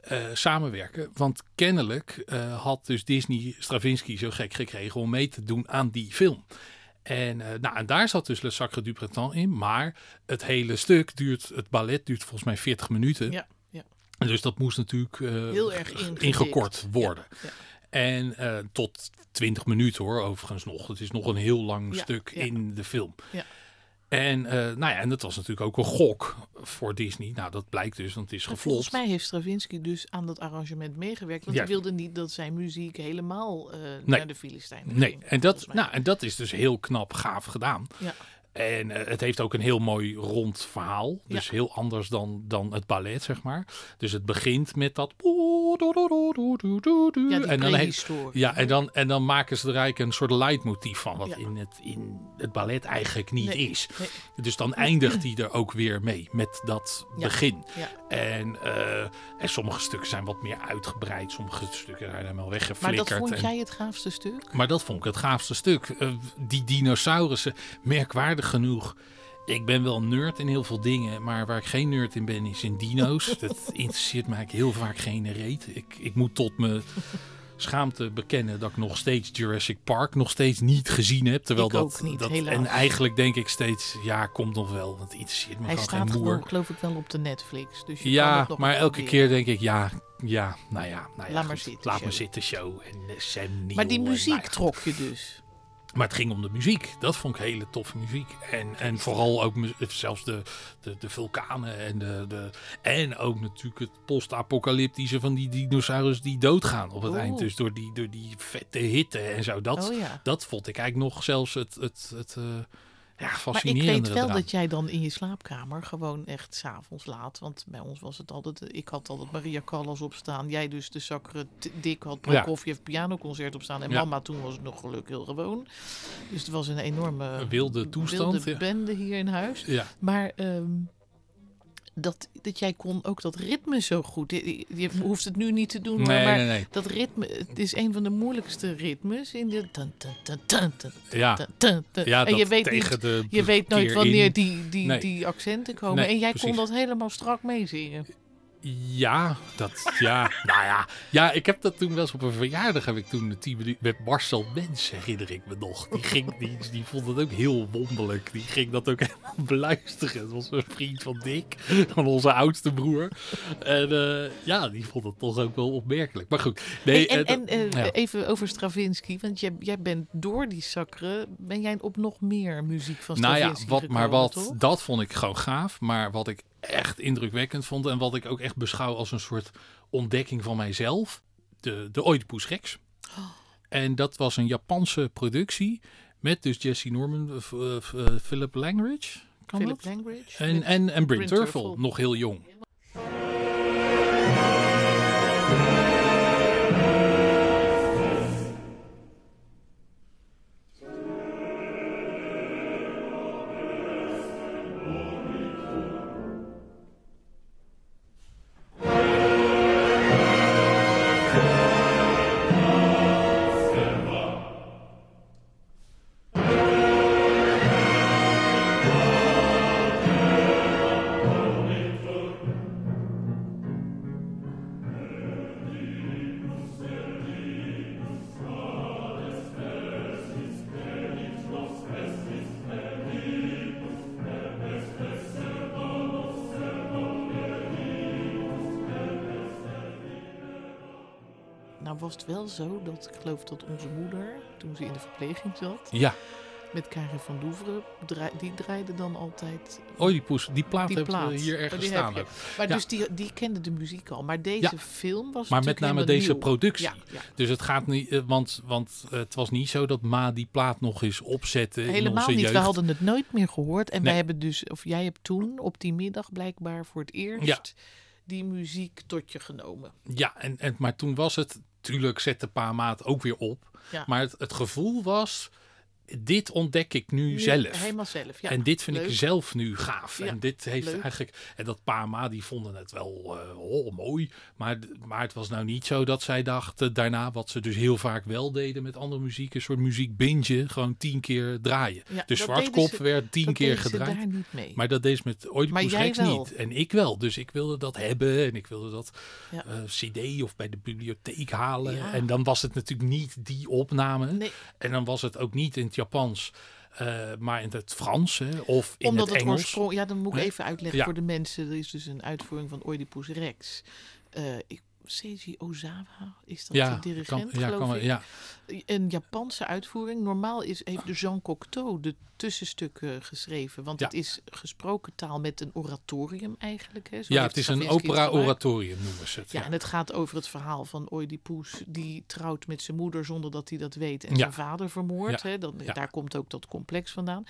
[SPEAKER 2] eh, samenwerken. Want kennelijk had dus Disney Stravinsky zo gek gekregen om mee te doen aan die film. En, nou, en daar zat dus Le Sacre du Printemps in. Maar het hele stuk duurt, het ballet duurt volgens mij 40 minuten.
[SPEAKER 1] Ja, ja.
[SPEAKER 2] Dus dat moest natuurlijk
[SPEAKER 1] Heel erg
[SPEAKER 2] ingekort worden.
[SPEAKER 1] Ja, ja.
[SPEAKER 2] En eh, tot 20 minuten hoor, overigens nog. Het is nog een heel lang
[SPEAKER 1] Ja,
[SPEAKER 2] stuk
[SPEAKER 1] ja.
[SPEAKER 2] in de film.
[SPEAKER 1] Ja.
[SPEAKER 2] En, eh, nou ja, en dat was natuurlijk ook een gok voor Disney. Nou, dat blijkt dus, want het is
[SPEAKER 1] Maar
[SPEAKER 2] geflopt.
[SPEAKER 1] Volgens mij heeft Stravinsky dus aan dat arrangement meegewerkt. Want
[SPEAKER 2] Ja.
[SPEAKER 1] hij wilde niet dat zijn muziek helemaal eh,
[SPEAKER 2] Nee.
[SPEAKER 1] naar de Filistijnen
[SPEAKER 2] Nee,
[SPEAKER 1] ging.
[SPEAKER 2] en dat, nou, en dat is dus heel knap gaaf gedaan.
[SPEAKER 1] Ja.
[SPEAKER 2] En het heeft ook een heel mooi rond verhaal. Dus
[SPEAKER 1] Ja.
[SPEAKER 2] heel anders dan, dan het ballet, zeg maar. Dus het begint met dat... poe,
[SPEAKER 1] Ja,
[SPEAKER 2] en dan ja, en dan, en dan maken ze er eigenlijk een soort leidmotief van, wat
[SPEAKER 1] Ja.
[SPEAKER 2] in, het, in het ballet eigenlijk niet
[SPEAKER 1] Nee,
[SPEAKER 2] is.
[SPEAKER 1] nee.
[SPEAKER 2] Dus dan eindigt hij er ook weer mee, met dat
[SPEAKER 1] Ja.
[SPEAKER 2] begin.
[SPEAKER 1] Ja.
[SPEAKER 2] En, eh, en sommige stukken zijn wat meer uitgebreid, sommige stukken zijn helemaal
[SPEAKER 1] Maar
[SPEAKER 2] weggeflikkerd.
[SPEAKER 1] dat vond
[SPEAKER 2] en-
[SPEAKER 1] jij het gaafste stuk?
[SPEAKER 2] maar dat vond ik het gaafste stuk. Eh, die dinosaurussen, merkwaardig genoeg. Ik ben wel nerd in heel veel dingen, maar waar ik geen nerd in ben is in dino's. dat interesseert mij heel vaak geen reet. Ik, ik moet tot me schaamte bekennen dat ik nog steeds Jurassic Park nog steeds niet gezien heb. Terwijl
[SPEAKER 1] Ik
[SPEAKER 2] dat,
[SPEAKER 1] ook niet,
[SPEAKER 2] dat en eigenlijk denk ik steeds, ja, komt nog wel, want het interesseert me
[SPEAKER 1] Hij
[SPEAKER 2] gewoon
[SPEAKER 1] staat
[SPEAKER 2] geen moer.
[SPEAKER 1] gewoon, geloof ik, wel op de Netflix. Dus je kan
[SPEAKER 2] Ja,
[SPEAKER 1] het nog
[SPEAKER 2] maar elke
[SPEAKER 1] proberen.
[SPEAKER 2] keer denk ik, ja, ja, nou ja, nou ja
[SPEAKER 1] Laat maar zitten,
[SPEAKER 2] Laat maar
[SPEAKER 1] show.
[SPEAKER 2] zitten, show. En eh, Sam Neill
[SPEAKER 1] Maar die
[SPEAKER 2] en nou
[SPEAKER 1] muziek
[SPEAKER 2] ja,
[SPEAKER 1] trok je dus.
[SPEAKER 2] Maar het ging om de muziek. Dat vond ik hele toffe muziek. En, en vooral ook zelfs de, de, de vulkanen. En, de, de, en ook natuurlijk het post-apocalyptische van die dinosaurus die doodgaan op het
[SPEAKER 1] Oeh.
[SPEAKER 2] eind. Dus door die, door die vette hitte en zo. Dat,
[SPEAKER 1] oh ja.
[SPEAKER 2] dat vond ik eigenlijk nog zelfs het, het, het eh, ja,
[SPEAKER 1] Maar ik weet wel
[SPEAKER 2] eraan.
[SPEAKER 1] dat jij dan in je slaapkamer gewoon echt s'avonds laat. Want bij ons was het altijd. Ik had altijd Maria Callas opstaan. Jij dus de Sacre T- Dick had
[SPEAKER 2] Ja.
[SPEAKER 1] Prokofjev pianoconcert opstaan. En
[SPEAKER 2] Ja.
[SPEAKER 1] mama toen was het nog gelukkig heel gewoon. Dus het was een enorme
[SPEAKER 2] Een wilde toestand,
[SPEAKER 1] wilde
[SPEAKER 2] ja.
[SPEAKER 1] bende hier in huis.
[SPEAKER 2] Ja.
[SPEAKER 1] Maar ehm, dat, dat jij kon ook dat ritme zo goed. Je, je hoeft het nu niet te doen,
[SPEAKER 2] Nee,
[SPEAKER 1] maar
[SPEAKER 2] nee, nee.
[SPEAKER 1] dat ritme het is een van de moeilijkste ritmes in de.
[SPEAKER 2] Ja,
[SPEAKER 1] en je weet niet,
[SPEAKER 2] de
[SPEAKER 1] je weet nooit wanneer
[SPEAKER 2] in.
[SPEAKER 1] die, die, die accenten komen. En jij kon dat helemaal strak meezingen.
[SPEAKER 2] Ja, dat, ja, nou ja. Ja, ik heb dat toen wel eens op een verjaardag, heb ik toen de 10 minuten met Marcel Mens, herinner ik me nog. Die, ging, die, die vond het ook heel wonderlijk. Die ging dat ook helemaal beluisteren. Het was een vriend van Dick, van onze oudste broer. En eh, ja, die vond het toch ook wel opmerkelijk. Maar goed. Nee,
[SPEAKER 1] Hey, en
[SPEAKER 2] eh,
[SPEAKER 1] en eh,
[SPEAKER 2] ja.
[SPEAKER 1] even over Stravinsky. Want jij, jij bent door die Sacre, ben jij op nog meer muziek van
[SPEAKER 2] Nou
[SPEAKER 1] Stravinsky
[SPEAKER 2] ja, wat, maar wat,
[SPEAKER 1] toch?
[SPEAKER 2] dat vond ik gewoon gaaf. Maar wat ik echt indrukwekkend vond en wat ik ook echt beschouw als een soort ontdekking van mijzelf, de, de Oedipus Rex.
[SPEAKER 1] Oh.
[SPEAKER 2] En dat was een Japanse productie met dus Jesse Norman, eh, v- eh, Philip Langridge, kan
[SPEAKER 1] Philip
[SPEAKER 2] dat?
[SPEAKER 1] Langridge.
[SPEAKER 2] En, en, en Terfel,
[SPEAKER 1] Terfel.
[SPEAKER 2] nog heel jong.
[SPEAKER 1] Was het wel zo dat ik geloof dat onze moeder, toen ze in de verpleging zat,
[SPEAKER 2] Ja,
[SPEAKER 1] met Karin van Doeveren, draai- die draaide dan altijd
[SPEAKER 2] Oedipus, die plaat
[SPEAKER 1] die
[SPEAKER 2] hebben
[SPEAKER 1] plaat.
[SPEAKER 2] we hier
[SPEAKER 1] Oh,
[SPEAKER 2] ergens
[SPEAKER 1] die
[SPEAKER 2] staan.
[SPEAKER 1] Maar
[SPEAKER 2] Ja.
[SPEAKER 1] dus die, die kende de muziek al. Maar deze
[SPEAKER 2] Ja.
[SPEAKER 1] film was
[SPEAKER 2] Maar met name deze
[SPEAKER 1] nieuw.
[SPEAKER 2] productie.
[SPEAKER 1] Ja.
[SPEAKER 2] Dus het gaat niet, eh, want, want het was niet zo dat Ma die plaat nog eens opzette in
[SPEAKER 1] Helemaal
[SPEAKER 2] onze
[SPEAKER 1] niet.
[SPEAKER 2] jeugd.
[SPEAKER 1] We hadden het nooit meer gehoord. En
[SPEAKER 2] Nee.
[SPEAKER 1] wij hebben dus, of jij hebt toen op die middag blijkbaar voor het eerst die muziek tot je genomen.
[SPEAKER 2] Ja, en, en, maar toen was het, tuurlijk zette Pa Maat ook weer op.
[SPEAKER 1] Ja.
[SPEAKER 2] Maar het, het gevoel was, dit ontdek ik nu,
[SPEAKER 1] Nu
[SPEAKER 2] zelf.
[SPEAKER 1] Helemaal zelf. Ja.
[SPEAKER 2] en dit vind
[SPEAKER 1] leuk.
[SPEAKER 2] ik zelf nu gaaf.
[SPEAKER 1] Ja,
[SPEAKER 2] en dit heeft
[SPEAKER 1] leuk.
[SPEAKER 2] eigenlijk. En dat pa en ma die vonden het wel eh, oh, mooi. Maar, maar het was nou niet zo dat zij dachten daarna, wat ze dus heel vaak wel deden met andere muziek, een soort muziek binge, gewoon tien keer draaien.
[SPEAKER 1] Ja, dat
[SPEAKER 2] Zwartkop
[SPEAKER 1] ze-
[SPEAKER 2] werd tien keer gedraaid.
[SPEAKER 1] daar niet mee.
[SPEAKER 2] Maar dat deed ze met Oedipus
[SPEAKER 1] jij
[SPEAKER 2] Rex niet. En ik wel. Dus ik wilde dat hebben. En ik wilde dat
[SPEAKER 1] Ja.
[SPEAKER 2] eh, cd of bij de bibliotheek halen. En dan was het natuurlijk niet die opname.
[SPEAKER 1] Nee.
[SPEAKER 2] En dan was het ook niet in Japans. eh, maar in het Frans hè, of in
[SPEAKER 1] Omdat
[SPEAKER 2] het
[SPEAKER 1] het,
[SPEAKER 2] Engels.
[SPEAKER 1] Ja, dan moet ik even uitleggen
[SPEAKER 2] Ja.
[SPEAKER 1] voor de mensen. Er is dus een uitvoering van Oedipus Rex. Eh ik, Seiji Ozawa is dat
[SPEAKER 2] ja,
[SPEAKER 1] de
[SPEAKER 2] kan,
[SPEAKER 1] dirigent,
[SPEAKER 2] ja,
[SPEAKER 1] geloof
[SPEAKER 2] kan,
[SPEAKER 1] ik.
[SPEAKER 2] ja,
[SPEAKER 1] Een Japanse uitvoering. Normaal is, heeft de Jean Cocteau de tussenstukken geschreven. Want het is gesproken taal met een oratorium eigenlijk. Hè. Zo
[SPEAKER 2] ja, het is een
[SPEAKER 1] Stravinsky
[SPEAKER 2] opera-oratorium noemen ze het.
[SPEAKER 1] Ja, en het gaat over het verhaal van Oedipus die trouwt met zijn moeder zonder dat hij dat weet en zijn vader vermoordt. Hè? Dan. Daar komt ook dat complex vandaan.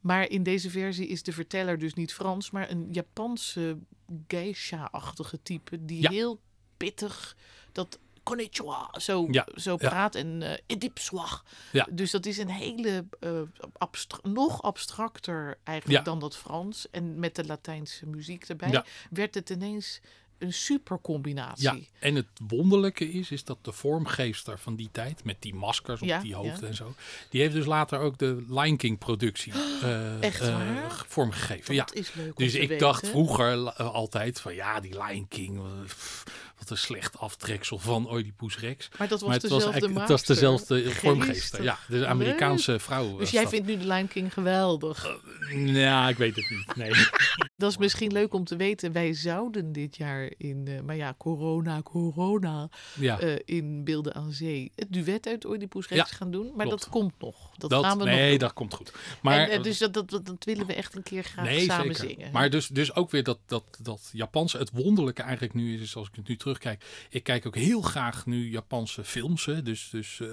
[SPEAKER 1] Maar in deze versie is de verteller dus niet Frans, maar een Japanse geisha-achtige type die
[SPEAKER 2] Ja.
[SPEAKER 1] heel pittig, dat konnichiwa zo,
[SPEAKER 2] Ja,
[SPEAKER 1] zo
[SPEAKER 2] ja.
[SPEAKER 1] praat en edipswag.
[SPEAKER 2] Ja.
[SPEAKER 1] Dus dat is een hele, abstra- nog abstracter eigenlijk
[SPEAKER 2] Ja.
[SPEAKER 1] dan dat Frans. En met de Latijnse muziek erbij
[SPEAKER 2] Ja.
[SPEAKER 1] werd het ineens een super combinatie.
[SPEAKER 2] Ja, en het wonderlijke is, is dat de vormgeefster van die tijd, met die maskers op
[SPEAKER 1] Ja,
[SPEAKER 2] die hoofden
[SPEAKER 1] ja.
[SPEAKER 2] en zo, die heeft dus later ook de Lion King productie eh,
[SPEAKER 1] Echt
[SPEAKER 2] vormgegeven. Ja.
[SPEAKER 1] Dat is leuk
[SPEAKER 2] Dus ik
[SPEAKER 1] weten.
[SPEAKER 2] dacht vroeger altijd van ja, die Lion King, pff, wat een slecht aftreksel van Oedipus Rex.
[SPEAKER 1] Maar dat was
[SPEAKER 2] maar het was,
[SPEAKER 1] dezelfde
[SPEAKER 2] eigenlijk, het was dezelfde
[SPEAKER 1] Geestig.
[SPEAKER 2] vormgeefster. Ja, de Amerikaanse vrouw.
[SPEAKER 1] Dus
[SPEAKER 2] was
[SPEAKER 1] jij
[SPEAKER 2] dat.
[SPEAKER 1] vindt nu de Lion King geweldig.
[SPEAKER 2] Ja, ik weet het niet. Nee.
[SPEAKER 1] Dat is misschien leuk om te weten. Wij zouden dit jaar in, eh, maar ja, corona, corona,
[SPEAKER 2] ja.
[SPEAKER 1] eh, in Beelden aan Zee het duet uit Oedipus Rex
[SPEAKER 2] Ja,
[SPEAKER 1] gaan doen. Maar
[SPEAKER 2] klopt.
[SPEAKER 1] dat komt nog. Dat,
[SPEAKER 2] dat,
[SPEAKER 1] gaan we nog
[SPEAKER 2] nee,
[SPEAKER 1] doen.
[SPEAKER 2] dat komt goed. Maar
[SPEAKER 1] en, dus dat, dat, dat, dat willen we echt een keer graag
[SPEAKER 2] Nee,
[SPEAKER 1] samen
[SPEAKER 2] zeker.
[SPEAKER 1] zingen.
[SPEAKER 2] Maar dus, dus ook weer dat, dat, dat Japanse, het wonderlijke eigenlijk nu is, is als ik het nu terugkijk. Ik kijk ook heel graag nu Japanse films. Hè, dus, dus, eh,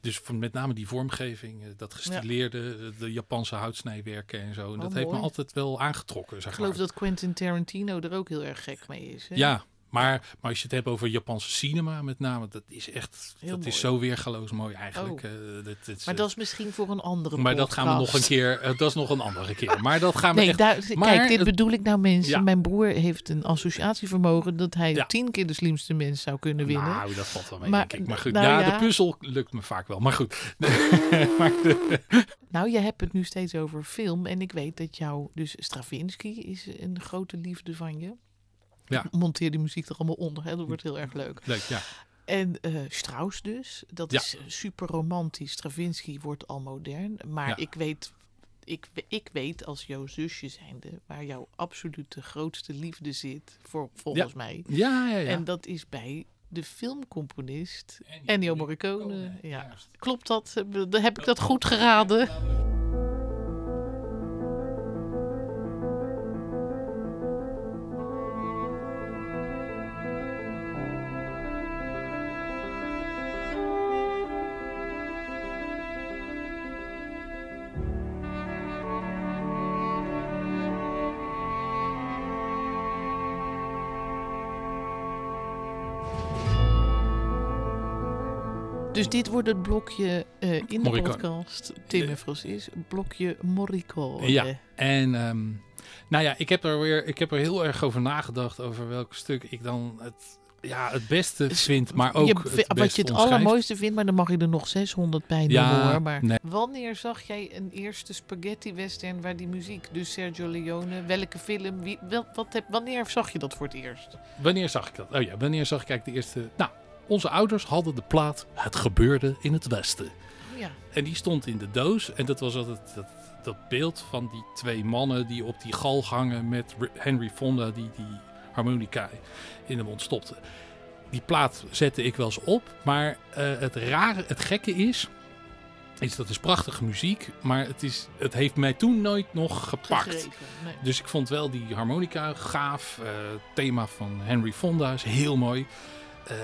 [SPEAKER 2] dus van met name die vormgeving, eh, dat gestileerde, de, de Japanse houtsnijwerken en zo. En
[SPEAKER 1] Oh,
[SPEAKER 2] dat heeft me altijd wel aangetrokken. Zeg
[SPEAKER 1] ik geloof
[SPEAKER 2] maar.
[SPEAKER 1] dat Quentin Tarantino er ook heel erg gek mee is. Hè?
[SPEAKER 2] Ja, maar, maar als je het hebt over Japanse cinema met name, dat is echt,
[SPEAKER 1] Heel
[SPEAKER 2] dat is zo weergaloos mooi eigenlijk.
[SPEAKER 1] Oh.
[SPEAKER 2] eh, dat, dat is,
[SPEAKER 1] Maar dat is misschien voor een andere
[SPEAKER 2] maar dat gaan we nog een keer, eh, dat is nog een andere keer. Maar dat gaan we
[SPEAKER 1] Nee,
[SPEAKER 2] echt
[SPEAKER 1] daar,
[SPEAKER 2] maar
[SPEAKER 1] kijk, dit
[SPEAKER 2] het-
[SPEAKER 1] bedoel ik nou mensen.
[SPEAKER 2] Ja.
[SPEAKER 1] Mijn broer heeft een associatievermogen dat hij
[SPEAKER 2] Ja.
[SPEAKER 1] tien keer de slimste mens zou kunnen winnen.
[SPEAKER 2] Nou, dat valt wel mee,
[SPEAKER 1] Maar-
[SPEAKER 2] denk ik. Maar goed,
[SPEAKER 1] nou
[SPEAKER 2] ja,
[SPEAKER 1] ja.
[SPEAKER 2] de puzzel lukt me vaak wel. Maar goed. maar de-
[SPEAKER 1] Nou, je hebt het nu steeds over film. En ik weet dat jou, dus Stravinsky is een grote liefde van je.
[SPEAKER 2] Ja.
[SPEAKER 1] Ik monteer die muziek er allemaal onder. Hè? Dat wordt heel erg leuk.
[SPEAKER 2] leuk, ja.
[SPEAKER 1] En eh Strauss dus. Dat
[SPEAKER 2] Ja.
[SPEAKER 1] is super romantisch. Stravinsky wordt al modern. Maar
[SPEAKER 2] Ja.
[SPEAKER 1] ik weet... Ik, ik weet als jouw zusje zijnde waar jouw absolute grootste liefde zit, voor, volgens mij.
[SPEAKER 2] Ja, ja, ja.
[SPEAKER 1] En dat is bij de filmcomponist
[SPEAKER 2] Ennio
[SPEAKER 1] Ennio Morricone.
[SPEAKER 2] Morricone,
[SPEAKER 1] Ja.
[SPEAKER 2] juist.
[SPEAKER 1] Klopt dat? Heb ik dat goed geraden? Dus dit wordt het blokje eh, in de
[SPEAKER 2] Morricone.
[SPEAKER 1] podcast. Tim en Francis. Blokje Morricone.
[SPEAKER 2] Ja. En ehm, nou ja, ik heb er weer, ik heb er heel erg over nagedacht over welk stuk ik dan het, ja, het beste vind, maar ook
[SPEAKER 1] Je-
[SPEAKER 2] het
[SPEAKER 1] wat je het
[SPEAKER 2] omschrijft.
[SPEAKER 1] allermooiste vindt, maar dan mag je er nog 600 bij
[SPEAKER 2] Ja,
[SPEAKER 1] noemen hoor. Maar
[SPEAKER 2] nee.
[SPEAKER 1] wanneer zag jij een eerste spaghetti western waar die muziek, dus Sergio Leone, welke film, wie, wel, wat heb, wanneer zag je dat voor het eerst?
[SPEAKER 2] Wanneer zag ik dat? Oh ja, wanneer zag ik eigenlijk de eerste... Nou, onze ouders hadden de plaat Het gebeurde in het Westen.
[SPEAKER 1] Oh ja,
[SPEAKER 2] En die stond in de doos. En dat was altijd dat, dat beeld van die twee mannen die op die galg hangen met Henry Fonda die die harmonica in de mond stopte. Die plaat zette ik wel eens op. Maar eh, het rare, het gekke is, is dat is prachtige muziek. Maar het, is, het heeft mij toen nooit nog gepakt.
[SPEAKER 1] gegrepen. Nee.
[SPEAKER 2] Dus ik vond wel die harmonica gaaf. Het thema van Henry Fonda is heel mooi. Eh,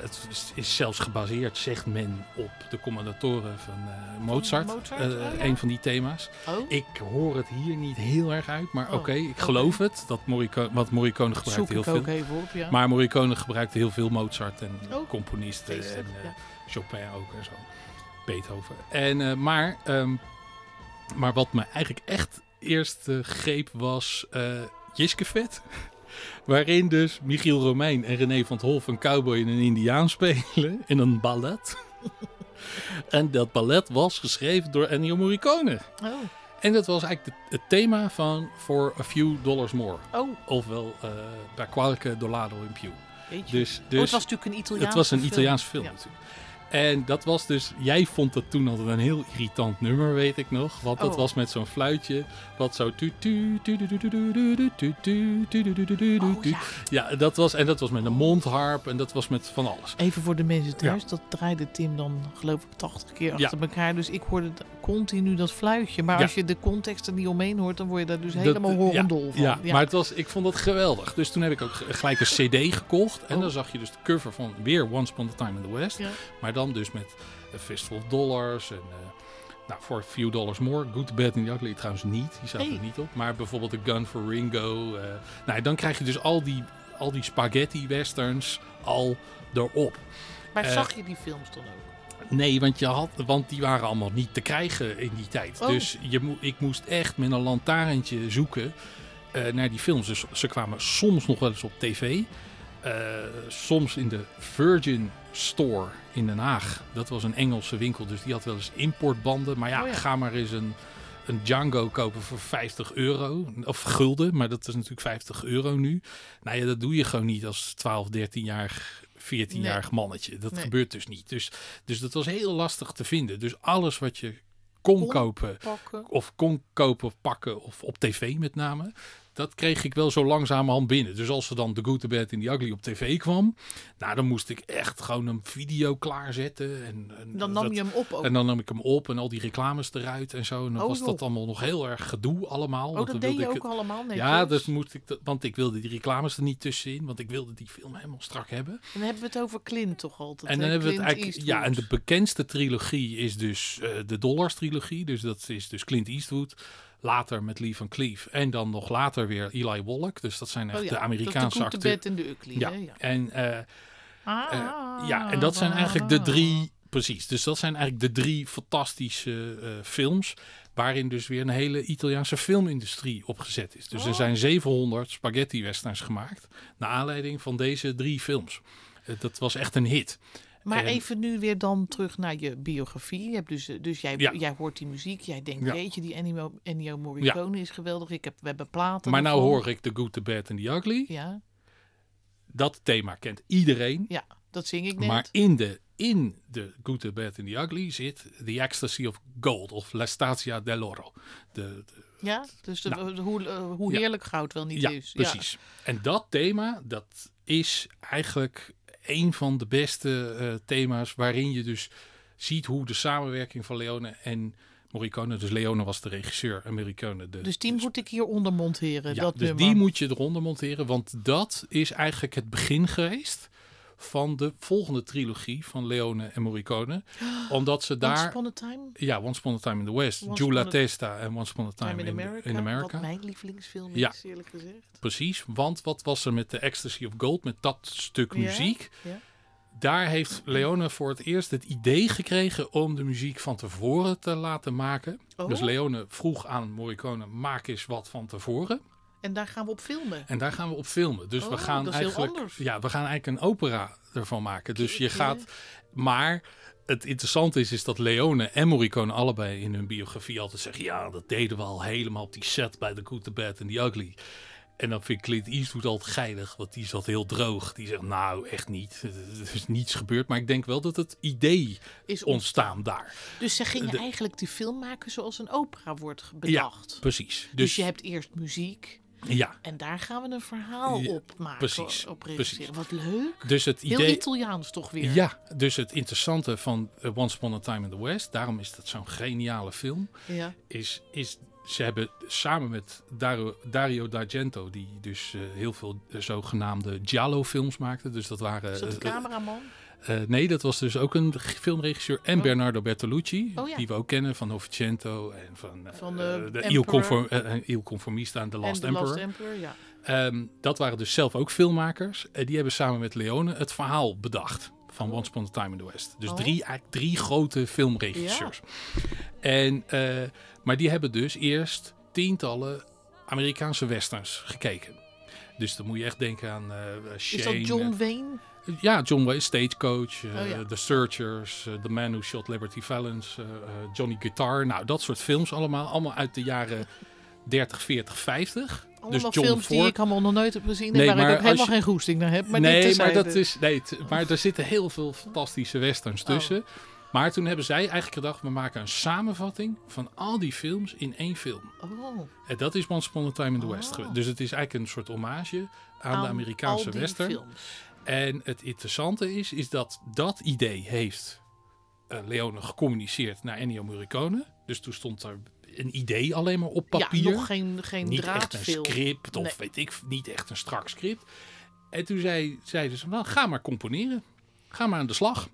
[SPEAKER 2] het is, is zelfs gebaseerd, zegt men, op de commandatoren van eh, Mozart.
[SPEAKER 1] Mozart?
[SPEAKER 2] Eh,
[SPEAKER 1] Oh, ja.
[SPEAKER 2] Een van die thema's.
[SPEAKER 1] Oh,
[SPEAKER 2] Ik hoor het hier niet heel erg uit, maar
[SPEAKER 1] Oh,
[SPEAKER 2] oké, ik geloof het. Dat Morricone, want Morricone
[SPEAKER 1] zoek
[SPEAKER 2] gebruikte heel veel.
[SPEAKER 1] op, ja.
[SPEAKER 2] Maar Morricone gebruikte heel veel Mozart en componisten en
[SPEAKER 1] ja.
[SPEAKER 2] Chopin ook en zo. Beethoven. En, maar, ehm, maar wat me eigenlijk echt eerst greep was eh Jiskevet. Waarin dus Michiel Romein en René van het Hof een cowboy en een indiaan spelen in een ballet. en dat ballet was geschreven door Ennio Morricone.
[SPEAKER 1] Oh,
[SPEAKER 2] En dat was eigenlijk de- het thema van For a Few Dollars More.
[SPEAKER 1] oh,
[SPEAKER 2] Ofwel uh, Per qualche dollaro in più. Dus,
[SPEAKER 1] Oh,
[SPEAKER 2] dus
[SPEAKER 1] het was natuurlijk een Italiaanse
[SPEAKER 2] het was een
[SPEAKER 1] film.
[SPEAKER 2] Italiaanse film
[SPEAKER 1] Ja.
[SPEAKER 2] natuurlijk. En dat was dus, jij vond dat toen altijd een heel irritant nummer, weet ik nog. Want dat
[SPEAKER 1] oh.
[SPEAKER 2] was met zo'n fluitje, wat zo...
[SPEAKER 1] Ja.
[SPEAKER 2] ja, dat was, en dat was met een mondharp en dat was met van alles.
[SPEAKER 1] Even voor de mensen thuis, dat draaide Tim dan geloof ik 80 keer achter elkaar. Dus ik hoorde continu dat fluitje. Maar als je de context er niet omheen hoort, dan word je daar dus helemaal
[SPEAKER 2] eh,
[SPEAKER 1] rondol van.
[SPEAKER 2] Ja, maar ik vond dat geweldig. Dus toen heb ik ook gelijk een cd gekocht. En
[SPEAKER 1] oh.
[SPEAKER 2] dan zag je dus de cover van weer Once Upon a Time in the West. Maar dus met A Fistful of Dollars en... eh, nou, voor few dollars more. Good, Bad and the Ugly trouwens niet. Die staat
[SPEAKER 1] Hey.
[SPEAKER 2] er niet op. Maar bijvoorbeeld The Gun for Ringo. eh, nou, dan krijg je dus al die al die spaghetti westerns al erop.
[SPEAKER 1] Maar
[SPEAKER 2] Eh,
[SPEAKER 1] zag je die films dan ook?
[SPEAKER 2] Nee, want, je had, want die waren allemaal niet te krijgen in die tijd.
[SPEAKER 1] Oh.
[SPEAKER 2] Dus je moe, ik moest echt met een lantaarntje zoeken naar die films. Dus ze kwamen soms nog wel eens op tv. soms in de Virgin Store in Den Haag. Dat was een Engelse winkel, dus die had wel eens importbanden. Maar ja,
[SPEAKER 1] Oh ja.
[SPEAKER 2] ga maar eens een, een Django kopen voor 50 euro. Of gulden, maar dat is natuurlijk 50 euro nu. Nou ja, dat doe je gewoon niet als 12, 13-jarig, 14-jarig mannetje. Dat
[SPEAKER 1] Nee.
[SPEAKER 2] gebeurt dus niet. Dus, dus dat was heel lastig te vinden. Dus alles wat je kon
[SPEAKER 1] Kon
[SPEAKER 2] kopen,
[SPEAKER 1] Pakken.
[SPEAKER 2] of kon kopen of pakken, of op tv met name. Dat kreeg ik wel zo langzamerhand binnen. Dus als er dan The Good, The Bad and The Ugly op tv kwam, nou dan moest ik echt gewoon een video klaarzetten. En, en
[SPEAKER 1] Dan nam
[SPEAKER 2] dat-
[SPEAKER 1] je hem op ook.
[SPEAKER 2] En dan nam ik hem op en al die reclames eruit en zo. En dan
[SPEAKER 1] Oh,
[SPEAKER 2] was
[SPEAKER 1] joh.
[SPEAKER 2] dat allemaal nog heel erg gedoe allemaal.
[SPEAKER 1] oh,
[SPEAKER 2] want
[SPEAKER 1] dat
[SPEAKER 2] dan
[SPEAKER 1] deed je
[SPEAKER 2] ik
[SPEAKER 1] ook
[SPEAKER 2] het-
[SPEAKER 1] allemaal.
[SPEAKER 2] Ja, dus moest ik dat, want ik wilde die reclames er niet tussenin, want ik wilde die film helemaal strak hebben.
[SPEAKER 1] En dan hebben we het over Clint toch altijd.
[SPEAKER 2] En dan hebben we het eigenlijk. Ja, en de bekendste trilogie is dus eh, de Dollars trilogie. Dus dat is dus Clint Eastwood. Later met Lee van Cleef. En dan nog later weer Eli Wallach. Dus dat zijn echt
[SPEAKER 1] Oh ja,
[SPEAKER 2] de Amerikaanse
[SPEAKER 1] de
[SPEAKER 2] acteurs.
[SPEAKER 1] Bad en de Ugly.
[SPEAKER 2] Ja?
[SPEAKER 1] Ja.
[SPEAKER 2] en,
[SPEAKER 1] Ah,
[SPEAKER 2] eh, ja, en dat zijn eigenlijk de drie. Precies, dus dat zijn eigenlijk de drie fantastische eh, films. Waarin dus weer een hele Italiaanse filmindustrie opgezet is. Dus er
[SPEAKER 1] Oh.
[SPEAKER 2] zijn 700 spaghetti westerns gemaakt. Naar aanleiding van deze drie films. Dat was echt een hit.
[SPEAKER 1] Maar
[SPEAKER 2] En-
[SPEAKER 1] even nu weer dan terug naar je biografie. Je hebt dus, dus jij,
[SPEAKER 2] Ja.
[SPEAKER 1] jij hoort die muziek. Jij denkt,
[SPEAKER 2] Ja.
[SPEAKER 1] jeetje, die Ennio, Ennio Morricone is geweldig. Ik heb, we hebben platen
[SPEAKER 2] Maar nou
[SPEAKER 1] ervan.
[SPEAKER 2] hoor ik The Good, The Bad and The Ugly.
[SPEAKER 1] Ja,
[SPEAKER 2] Dat thema kent iedereen.
[SPEAKER 1] ja, dat zing ik net.
[SPEAKER 2] Maar in de, in de Good, The Bad and The Ugly zit The Ecstasy of Gold. Of La Stazia dell'Oro. De, de-
[SPEAKER 1] ja, dus de-
[SPEAKER 2] Nou.
[SPEAKER 1] hoe, eh, hoe
[SPEAKER 2] Ja.
[SPEAKER 1] heerlijk goud wel niet
[SPEAKER 2] ja,
[SPEAKER 1] is.
[SPEAKER 2] precies. En dat thema, dat is eigenlijk een van de beste eh, thema's waarin je dus ziet hoe de samenwerking van Leone en Morricone, dus Leone was de regisseur en Morricone de...
[SPEAKER 1] Dus die moet ik hieronder monteren,
[SPEAKER 2] ja,
[SPEAKER 1] dat
[SPEAKER 2] dus
[SPEAKER 1] nummer.
[SPEAKER 2] die moet je eronder monteren, want dat is eigenlijk het begin geweest van de volgende trilogie van Leone en Morricone. Omdat ze
[SPEAKER 1] Once
[SPEAKER 2] daar...
[SPEAKER 1] Upon a Time,
[SPEAKER 2] Ja, Once Upon a Time in the West,
[SPEAKER 1] Once a-
[SPEAKER 2] Testa en Once Upon a Time,
[SPEAKER 1] Time in America,
[SPEAKER 2] in America.
[SPEAKER 1] wat mijn lievelingsfilm
[SPEAKER 2] Ja.
[SPEAKER 1] is, eerlijk gezegd.
[SPEAKER 2] Precies, want wat was er met de Ecstasy of Gold, met dat stuk
[SPEAKER 1] Ja,
[SPEAKER 2] muziek?
[SPEAKER 1] ja.
[SPEAKER 2] Daar heeft Leone voor het eerst het idee gekregen om de muziek van tevoren te laten maken.
[SPEAKER 1] Oh.
[SPEAKER 2] Dus Leone vroeg aan Morricone, maak eens wat van tevoren.
[SPEAKER 1] En daar gaan we op filmen.
[SPEAKER 2] En daar gaan we op filmen. Dus we
[SPEAKER 1] Oh,
[SPEAKER 2] gaan eigenlijk, ja, we gaan eigenlijk een opera ervan maken. Dus je gaat, maar het interessante is, is dat Leone en Morricone allebei in hun biografie altijd zeggen, ja, dat deden we al helemaal op die set bij The Good, The Bad and The Ugly. En dan vind ik Clint Eastwood altijd geinig, want die zat heel droog. Die zegt, nou, echt niet. Er is niets gebeurd. Maar ik denk wel dat het idee
[SPEAKER 1] Is
[SPEAKER 2] ontstaan daar.
[SPEAKER 1] Dus ze gingen
[SPEAKER 2] De-
[SPEAKER 1] eigenlijk die film maken zoals een opera wordt bedacht.
[SPEAKER 2] Ja, precies.
[SPEAKER 1] dus,
[SPEAKER 2] Dus,
[SPEAKER 1] je hebt eerst muziek
[SPEAKER 2] ja,
[SPEAKER 1] en daar gaan we een verhaal
[SPEAKER 2] Ja,
[SPEAKER 1] op maken.
[SPEAKER 2] precies,
[SPEAKER 1] Op regisseren. Wat leuk.
[SPEAKER 2] dus het
[SPEAKER 1] Heel
[SPEAKER 2] idee...
[SPEAKER 1] Italiaans toch weer.
[SPEAKER 2] Ja, dus het interessante van eh, Once Upon a Time in the West, daarom is dat zo'n geniale film,
[SPEAKER 1] Ja.
[SPEAKER 2] is, is ze hebben samen met Dario, Dario D'Argento, die dus eh, heel veel eh, zogenaamde Giallo-films maakte. Dus dat waren...
[SPEAKER 1] Is dat de cameraman?
[SPEAKER 2] Eh, nee, dat was dus ook een filmregisseur. En
[SPEAKER 1] Oh.
[SPEAKER 2] Bernardo Bertolucci,
[SPEAKER 1] Oh ja.
[SPEAKER 2] die we ook kennen van Novecento en van, eh,
[SPEAKER 1] Van,
[SPEAKER 2] eh, de. Il, Conform, Il Conformista en The Last
[SPEAKER 1] en The
[SPEAKER 2] Emperor.
[SPEAKER 1] Last Emperor, ja.
[SPEAKER 2] Ehm, dat waren dus zelf ook filmmakers. En die hebben samen met Leone het verhaal bedacht van Once Upon a Time in the West. Dus
[SPEAKER 1] Oh.
[SPEAKER 2] drie, eigenlijk drie grote filmregisseurs. En, maar die hebben dus eerst tientallen Amerikaanse westerns gekeken. Dus dan moet je echt denken aan Shane.
[SPEAKER 1] Is dat John Wayne?
[SPEAKER 2] Ja, John Wayne, Stagecoach, eh,
[SPEAKER 1] Oh ja.
[SPEAKER 2] The Searchers, eh, The Man Who Shot Liberty Valance, eh, Johnny Guitar. Nou, dat soort films allemaal. Allemaal uit de jaren 30, 40, 50.
[SPEAKER 1] Allemaal
[SPEAKER 2] dus John
[SPEAKER 1] films die
[SPEAKER 2] Ford.
[SPEAKER 1] ik allemaal nog nooit heb gezien.
[SPEAKER 2] Nee,
[SPEAKER 1] en waar ik ook helemaal
[SPEAKER 2] je-
[SPEAKER 1] geen goesting naar heb. Maar
[SPEAKER 2] nee, maar dat is. Nee, maar er zitten heel veel fantastische westerns
[SPEAKER 1] Oh.
[SPEAKER 2] tussen. Maar toen hebben zij eigenlijk gedacht: we maken een samenvatting van al die films in één film.
[SPEAKER 1] Oh,
[SPEAKER 2] En dat is Once Upon a Time in the West.
[SPEAKER 1] Oh.
[SPEAKER 2] Dus het is eigenlijk een soort hommage aan, de Amerikaanse
[SPEAKER 1] die
[SPEAKER 2] western.
[SPEAKER 1] films.
[SPEAKER 2] En het interessante is, is dat dat idee heeft eh, Leone gecommuniceerd naar Ennio Morricone. Dus toen stond er een idee alleen maar op papier.
[SPEAKER 1] Ja, nog geen, geen
[SPEAKER 2] niet echt een script of
[SPEAKER 1] Nee.
[SPEAKER 2] weet ik, niet echt een strak script. En toen zei, zeiden ze, nou ga maar componeren. Ga maar aan de slag.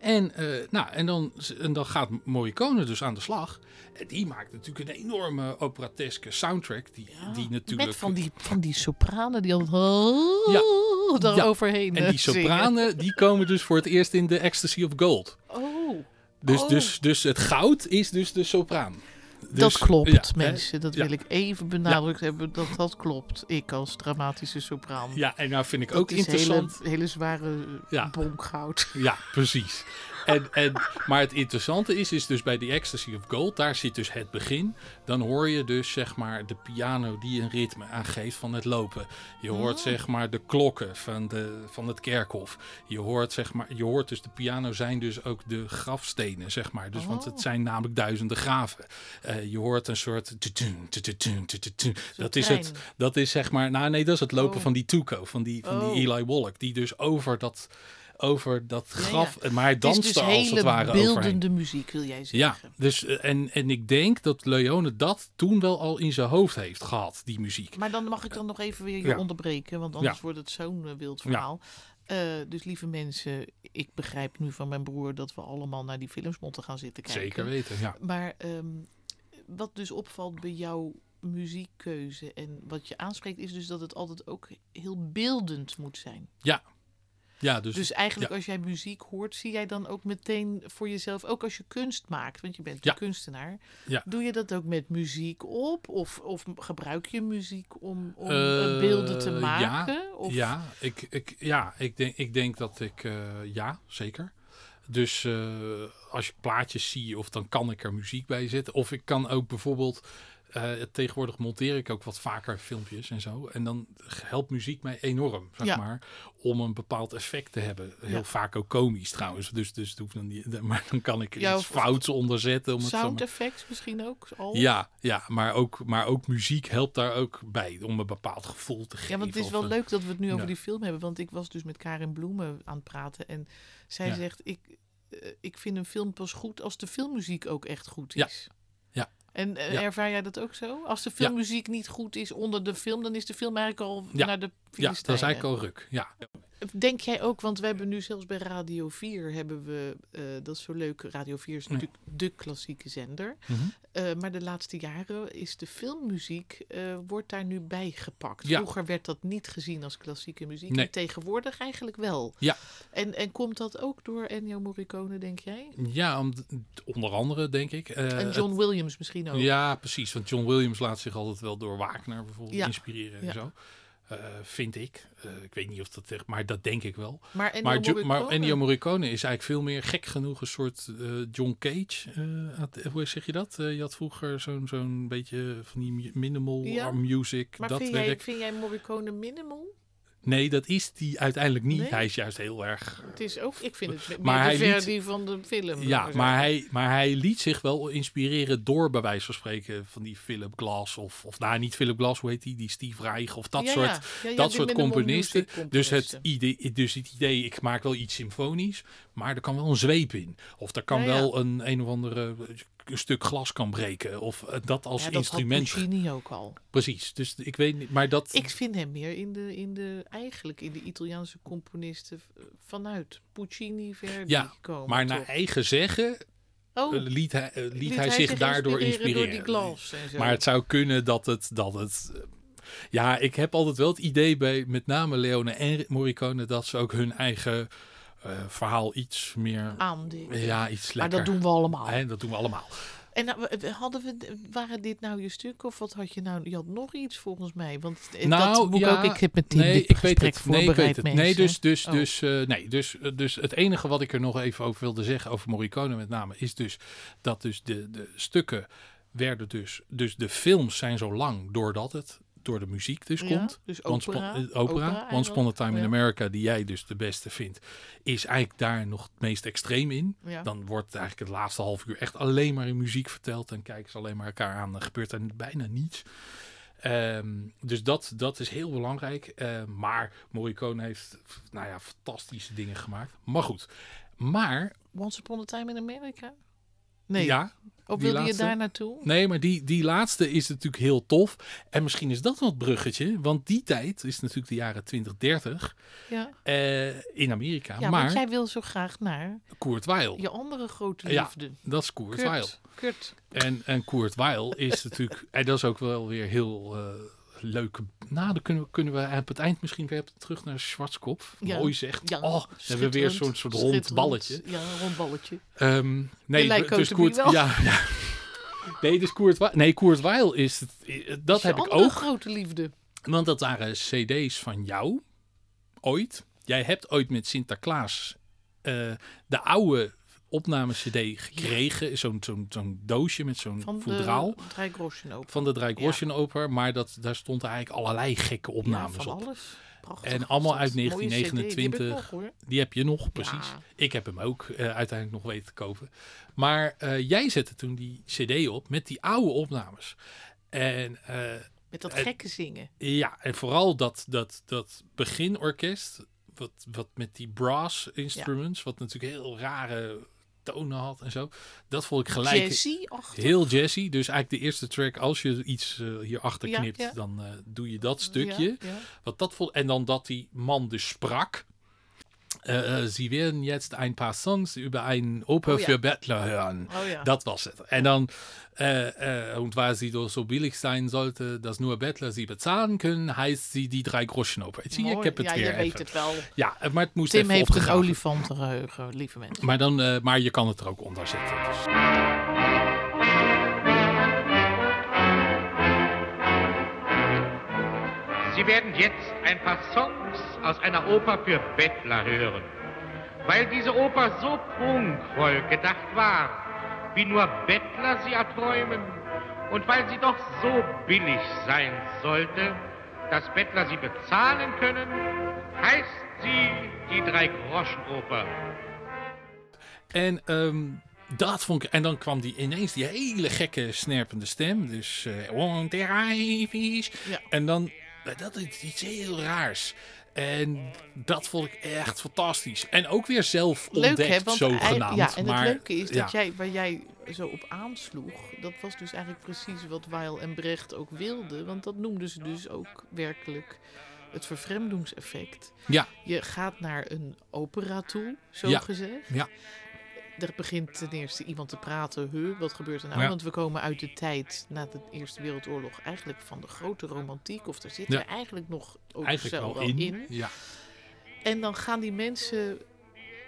[SPEAKER 2] En, eh, nou, en, dan, en dan gaat Morricone dus aan de slag. En die maakt natuurlijk een enorme operateske soundtrack. Die, die natuurlijk...
[SPEAKER 1] Met van die, van die sopranen die altijd
[SPEAKER 2] Ja.
[SPEAKER 1] daar
[SPEAKER 2] Ja.
[SPEAKER 1] overheen
[SPEAKER 2] En
[SPEAKER 1] eh,
[SPEAKER 2] die
[SPEAKER 1] zingen.
[SPEAKER 2] sopranen, die komen dus voor het eerst in de Ecstasy of Gold.
[SPEAKER 1] Oh,
[SPEAKER 2] Dus,
[SPEAKER 1] Oh.
[SPEAKER 2] dus, dus het goud is dus de sopraan.
[SPEAKER 1] Dat
[SPEAKER 2] Dus,
[SPEAKER 1] klopt,
[SPEAKER 2] ja, hè?
[SPEAKER 1] mensen. Dat
[SPEAKER 2] Ja.
[SPEAKER 1] wil ik even benadrukt hebben dat dat klopt. Ik als dramatische sopraan.
[SPEAKER 2] Ja, en nou vind ik
[SPEAKER 1] Dat
[SPEAKER 2] ook interessant.
[SPEAKER 1] Hele, hele zware bonkgoud.
[SPEAKER 2] Ja, precies. En, en, maar het interessante is, is dus bij die Ecstasy of Gold, daar zit dus het begin. Dan hoor je dus zeg maar de piano die een ritme aangeeft van het lopen. Je hoort
[SPEAKER 1] Oh.
[SPEAKER 2] zeg maar de klokken van, de, van het kerkhof. Je hoort zeg maar, je hoort dus de piano zijn dus ook de grafstenen zeg maar. Dus, Want
[SPEAKER 1] Oh.
[SPEAKER 2] het zijn namelijk duizenden graven. Eh, je hoort een soort... Dat is het, dat is zeg maar, nou nee, dat is het lopen
[SPEAKER 1] Oh.
[SPEAKER 2] van die Tuco, van die, van
[SPEAKER 1] Oh.
[SPEAKER 2] die Eli Wallach, die dus over dat, over dat
[SPEAKER 1] Ja, ja.
[SPEAKER 2] graf, maar hij danste
[SPEAKER 1] dus
[SPEAKER 2] als het ware
[SPEAKER 1] beeldende
[SPEAKER 2] overheen.
[SPEAKER 1] muziek, wil jij
[SPEAKER 2] Ja,
[SPEAKER 1] zeggen.
[SPEAKER 2] dus, eh, en, en ik denk dat Leone dat toen wel al in zijn hoofd heeft gehad, die muziek.
[SPEAKER 1] Maar dan mag ik dan nog even weer je
[SPEAKER 2] Ja.
[SPEAKER 1] onderbreken, want anders
[SPEAKER 2] Ja.
[SPEAKER 1] wordt het zo'n eh, wild verhaal. Eh, dus lieve mensen, ik begrijp nu van mijn broer dat we allemaal naar die films moeten gaan zitten kijken.
[SPEAKER 2] Zeker weten, ja.
[SPEAKER 1] Maar ehm, wat dus opvalt bij jouw muziekkeuze en wat je aanspreekt, is dus dat het altijd ook heel beeldend moet zijn.
[SPEAKER 2] Ja, dus,
[SPEAKER 1] Dus eigenlijk
[SPEAKER 2] ja.
[SPEAKER 1] als jij muziek hoort, zie jij dan ook meteen voor jezelf, ook als je kunst maakt, want je bent
[SPEAKER 2] Ja.
[SPEAKER 1] een kunstenaar,
[SPEAKER 2] Ja.
[SPEAKER 1] doe je dat ook met muziek op? Of, of gebruik je muziek om, om
[SPEAKER 2] Eh,
[SPEAKER 1] eh, beelden te
[SPEAKER 2] ja,
[SPEAKER 1] maken? of,
[SPEAKER 2] ja, ik, ik, ja ik, denk, ik denk dat ik, eh, ja, zeker. Dus als ik plaatjes zie, of dan kan ik er muziek bij zetten. Of ik kan ook bijvoorbeeld, eh, tegenwoordig monteer ik ook wat vaker filmpjes en zo. En dan helpt muziek mij enorm, zeg
[SPEAKER 1] Ja.
[SPEAKER 2] maar, om een bepaald effect te hebben. Heel
[SPEAKER 1] Ja.
[SPEAKER 2] vaak ook komisch trouwens. Dus, dus het hoeft dan niet, maar dan kan ik er
[SPEAKER 1] Ja,
[SPEAKER 2] iets fouts onderzetten. Om het
[SPEAKER 1] Sound
[SPEAKER 2] maar-
[SPEAKER 1] effects misschien ook al?
[SPEAKER 2] ja, ja maar, ook, maar ook muziek helpt daar ook bij om een bepaald gevoel te geven.
[SPEAKER 1] Ja, want het is wel
[SPEAKER 2] een-
[SPEAKER 1] leuk dat we het nu over die film hebben. Want ik was dus met Karin Bloemen aan het praten. En zij zegt, ik, eh, ik vind een film pas goed als de filmmuziek ook echt goed is.
[SPEAKER 2] Ja.
[SPEAKER 1] En eh,
[SPEAKER 2] Ja.
[SPEAKER 1] ervaar jij dat ook zo? Als de filmmuziek niet goed is onder de film, dan is de film eigenlijk al naar de
[SPEAKER 2] Ja, dat is eigenlijk al ruk. Ja,
[SPEAKER 1] Denk jij ook, want we hebben nu zelfs bij Radio 4 hebben we, eh, dat is zo leuk, Radio 4 is natuurlijk de klassieke zender.
[SPEAKER 2] Mhm.
[SPEAKER 1] Eh, maar de laatste jaren is de filmmuziek, eh, wordt daar nu bij gepakt.
[SPEAKER 2] Ja.
[SPEAKER 1] Vroeger werd dat niet gezien als klassieke muziek.
[SPEAKER 2] Nee.
[SPEAKER 1] En tegenwoordig eigenlijk wel.
[SPEAKER 2] Ja.
[SPEAKER 1] En, en komt dat ook door Ennio Morricone, denk jij?
[SPEAKER 2] ja om, onder andere denk ik.
[SPEAKER 1] En John Williams misschien ook.
[SPEAKER 2] ja, precies. Want John Williams laat zich altijd wel door Wagner bijvoorbeeld
[SPEAKER 1] Ja.
[SPEAKER 2] inspireren en
[SPEAKER 1] Ja.
[SPEAKER 2] zo. Eh, vind ik. Eh, ik weet niet of dat echt, maar dat denk ik wel.
[SPEAKER 1] Maar Ennio
[SPEAKER 2] maar,
[SPEAKER 1] Morricone...
[SPEAKER 2] maar Ennio Morricone is eigenlijk veel meer gek genoeg een soort eh, John Cage. hoe zeg je dat? Je had vroeger zo'n zo'n beetje van die minimal
[SPEAKER 1] Ja.
[SPEAKER 2] music,
[SPEAKER 1] maar
[SPEAKER 2] dat
[SPEAKER 1] vind,
[SPEAKER 2] werk.
[SPEAKER 1] jij, vind jij Morricone minimal?
[SPEAKER 2] Nee, dat is die uiteindelijk niet.
[SPEAKER 1] Nee?
[SPEAKER 2] Hij is juist heel erg
[SPEAKER 1] Het is ook, ik vind het meer
[SPEAKER 2] Maar hij liet-
[SPEAKER 1] Verdi van de film.
[SPEAKER 2] Ja, maar hij, maar hij liet zich wel inspireren door bij wijze van spreken van die Philip Glass of, of nou niet Philip Glass, hoe heet die, die Steve Reich of dat
[SPEAKER 1] Ja,
[SPEAKER 2] soort,
[SPEAKER 1] ja.
[SPEAKER 2] Dat
[SPEAKER 1] die
[SPEAKER 2] soort componisten. Dus het, idee, dus het idee, ik maak wel iets symfonisch, maar er kan wel een zweep in. Of er kan wel een een of andere een stuk glas kan breken. Of eh, dat als
[SPEAKER 1] ja, dat
[SPEAKER 2] instrument.
[SPEAKER 1] had Puccini ook al.
[SPEAKER 2] Precies. Dus ik weet niet, maar dat.
[SPEAKER 1] Ik vind hem meer in de, in de, eigenlijk in de Italiaanse componisten v- vanuit Puccini Verdi
[SPEAKER 2] Ja,
[SPEAKER 1] komen.
[SPEAKER 2] maar naar eigen zeggen
[SPEAKER 1] oh,
[SPEAKER 2] eh, liet hij, eh, liet hij zich daardoor inspireren.
[SPEAKER 1] door.
[SPEAKER 2] Maar het zou kunnen dat het, dat het. eh, Ja, ik heb altijd wel het idee bij met name Leone en Morricone dat ze ook hun eigen eh, verhaal iets meer.
[SPEAKER 1] Aandikken.
[SPEAKER 2] Ja, iets
[SPEAKER 1] maar
[SPEAKER 2] lekker.
[SPEAKER 1] dat doen we allemaal.
[SPEAKER 2] Hè, dat doen we allemaal.
[SPEAKER 1] En hadden we, waren dit nou je stuk of wat had je nou? Je had nog iets volgens mij. Want eh,
[SPEAKER 2] Nou,
[SPEAKER 1] dat
[SPEAKER 2] ja,
[SPEAKER 1] ook. Ik heb met
[SPEAKER 2] nee,
[SPEAKER 1] dit
[SPEAKER 2] ik weet het. Nee, ik
[SPEAKER 1] voorbereid,
[SPEAKER 2] weet het. Nee, dus, dus,
[SPEAKER 1] Oh.
[SPEAKER 2] dus, eh, nee, dus, eh, dus het enige wat ik er nog even over wilde zeggen, over Morricone met name, is dus dat dus de, de stukken werden dus, dus de films zijn zo lang doordat het door de muziek dus
[SPEAKER 1] Ja,
[SPEAKER 2] komt.
[SPEAKER 1] dus
[SPEAKER 2] Once
[SPEAKER 1] opera.
[SPEAKER 2] Upon- eh, opera.
[SPEAKER 1] Opera
[SPEAKER 2] Once Upon a Time in. America, die jij dus de beste vindt, is eigenlijk daar nog het meest extreem in.
[SPEAKER 1] Ja.
[SPEAKER 2] Dan wordt eigenlijk het laatste half uur echt alleen maar in muziek verteld en kijken ze alleen maar elkaar aan. Dan gebeurt er bijna niets. Ehm, dus dat, dat is heel belangrijk. Ehm, maar Morricone heeft nou ja, fantastische dingen gemaakt. Maar goed. Maar
[SPEAKER 1] Once Upon a Time in America? Nee.
[SPEAKER 2] Ja,
[SPEAKER 1] Of wilde je daar naartoe?
[SPEAKER 2] Nee, maar die, die laatste is natuurlijk heel tof. En misschien is dat het bruggetje. Want die tijd is natuurlijk de jaren 20, 30
[SPEAKER 1] Ja.
[SPEAKER 2] eh, in Amerika.
[SPEAKER 1] Ja,
[SPEAKER 2] maar
[SPEAKER 1] want jij wil zo graag naar
[SPEAKER 2] Kurt Weill,
[SPEAKER 1] je andere grote
[SPEAKER 2] Ja,
[SPEAKER 1] liefde.
[SPEAKER 2] dat is Kurt.
[SPEAKER 1] Kurt. Kurt.
[SPEAKER 2] En, en Kurt Weill is natuurlijk... En dat is ook wel weer heel eh leuke... Nou, dan kunnen we, kunnen we op het eind misschien weer terug naar Schwarzkopf.
[SPEAKER 1] Ja.
[SPEAKER 2] Mooi zeg.
[SPEAKER 1] Ja,
[SPEAKER 2] oh, hebben we weer zo'n soort rond balletje.
[SPEAKER 1] Ja, een rond balletje.
[SPEAKER 2] Ehm, nee,
[SPEAKER 1] lijkt
[SPEAKER 2] dus Koert,
[SPEAKER 1] wel.
[SPEAKER 2] ja, ja. Nee, dus Koert, nee, Koert Weill is het, dat
[SPEAKER 1] Is
[SPEAKER 2] heb ik ook.
[SPEAKER 1] grote liefde.
[SPEAKER 2] Want dat waren cd's van jou, ooit. Jij hebt ooit met Sinterklaas eh, de oude opname-cd gekregen. Zo'n zo'n zo'n doosje met zo'n
[SPEAKER 1] Van
[SPEAKER 2] voedraal. Van de Drijkroschen Maar dat, daar stond eigenlijk allerlei gekke opnames
[SPEAKER 1] ja, van
[SPEAKER 2] op.
[SPEAKER 1] alles. Prachtig
[SPEAKER 2] En allemaal uit
[SPEAKER 1] Mooie CD, die heb ik
[SPEAKER 2] 1929.
[SPEAKER 1] nog, hoor.
[SPEAKER 2] Die heb je nog, precies.
[SPEAKER 1] Ja.
[SPEAKER 2] Ik heb hem ook eh, uiteindelijk nog weten te kopen. Maar eh, jij zette toen die cd op met die oude opnames. En eh,
[SPEAKER 1] Met dat gekke zingen.
[SPEAKER 2] ja, en vooral dat, dat, dat beginorkest, wat, wat met die brass instruments, wat natuurlijk heel rare tonen had en zo. Dat vond ik gelijk
[SPEAKER 1] Jazzy
[SPEAKER 2] heel jazzy. Dus eigenlijk de eerste track, als je iets eh, hierachter knipt,
[SPEAKER 1] ja.
[SPEAKER 2] dan eh, doe je dat stukje.
[SPEAKER 1] Ja.
[SPEAKER 2] Wat dat vond, en dan dat die man dus sprak. Äh, Sie werden jetzt ein paar Songs über einen Oper
[SPEAKER 1] Oh ja.
[SPEAKER 2] für Bettler hören.
[SPEAKER 1] Oh ja.
[SPEAKER 2] Dat was het. En dan, äh, äh, und weil sie doch so billig sein sollte, dass nur Bettler sie bezahlen können, heißt sie die drei Groschen Oper. Zie je, ik heb het
[SPEAKER 1] ja,
[SPEAKER 2] weer
[SPEAKER 1] je weet het wel.
[SPEAKER 2] Ja, maar het moest
[SPEAKER 1] Tim
[SPEAKER 2] even
[SPEAKER 1] heeft een olifantengeheugen, lieve mensen.
[SPEAKER 2] Maar, dan, eh, maar je kan het er ook onder zetten. Dus.
[SPEAKER 4] Sie werden jetzt ein paar Songs aus einer Oper für Bettler hören. Weil diese Oper so prunkvoll gedacht war, wie nur Bettler sie erträumen, und weil sie doch so billig sein sollte, dass Bettler sie bezahlen können, heißt sie die Drei-Groschen-Oper.
[SPEAKER 2] En ehm, dat vond ik. En dan kwam die ineens die hele gekke snerpende stem. Dus. eh one, two, three,
[SPEAKER 1] Ja.
[SPEAKER 2] En dan. Dat is iets heel raars. En dat vond ik echt fantastisch. En ook weer zelf
[SPEAKER 1] Leuk
[SPEAKER 2] ontdekt,
[SPEAKER 1] hè, want
[SPEAKER 2] zogenaamd.
[SPEAKER 1] ja, en
[SPEAKER 2] maar,
[SPEAKER 1] het leuke is dat
[SPEAKER 2] ja.
[SPEAKER 1] jij, waar jij zo op aansloeg, dat was dus eigenlijk precies wat Weil en Brecht ook wilden. Want dat noemden ze dus ook werkelijk het vervreemdingseffect.
[SPEAKER 2] Ja,
[SPEAKER 1] Je gaat naar een opera toe, zo
[SPEAKER 2] Ja.
[SPEAKER 1] gezegd.
[SPEAKER 2] ja,
[SPEAKER 1] Er begint ten eerste iemand te praten. Huh, wat gebeurt er nou?
[SPEAKER 2] Ja.
[SPEAKER 1] Want we komen uit de tijd na de Eerste Wereldoorlog eigenlijk van de grote romantiek. Of daar zitten
[SPEAKER 2] Ja.
[SPEAKER 1] we eigenlijk nog ook
[SPEAKER 2] eigenlijk
[SPEAKER 1] zelf
[SPEAKER 2] wel in. Ja.
[SPEAKER 1] En dan gaan die mensen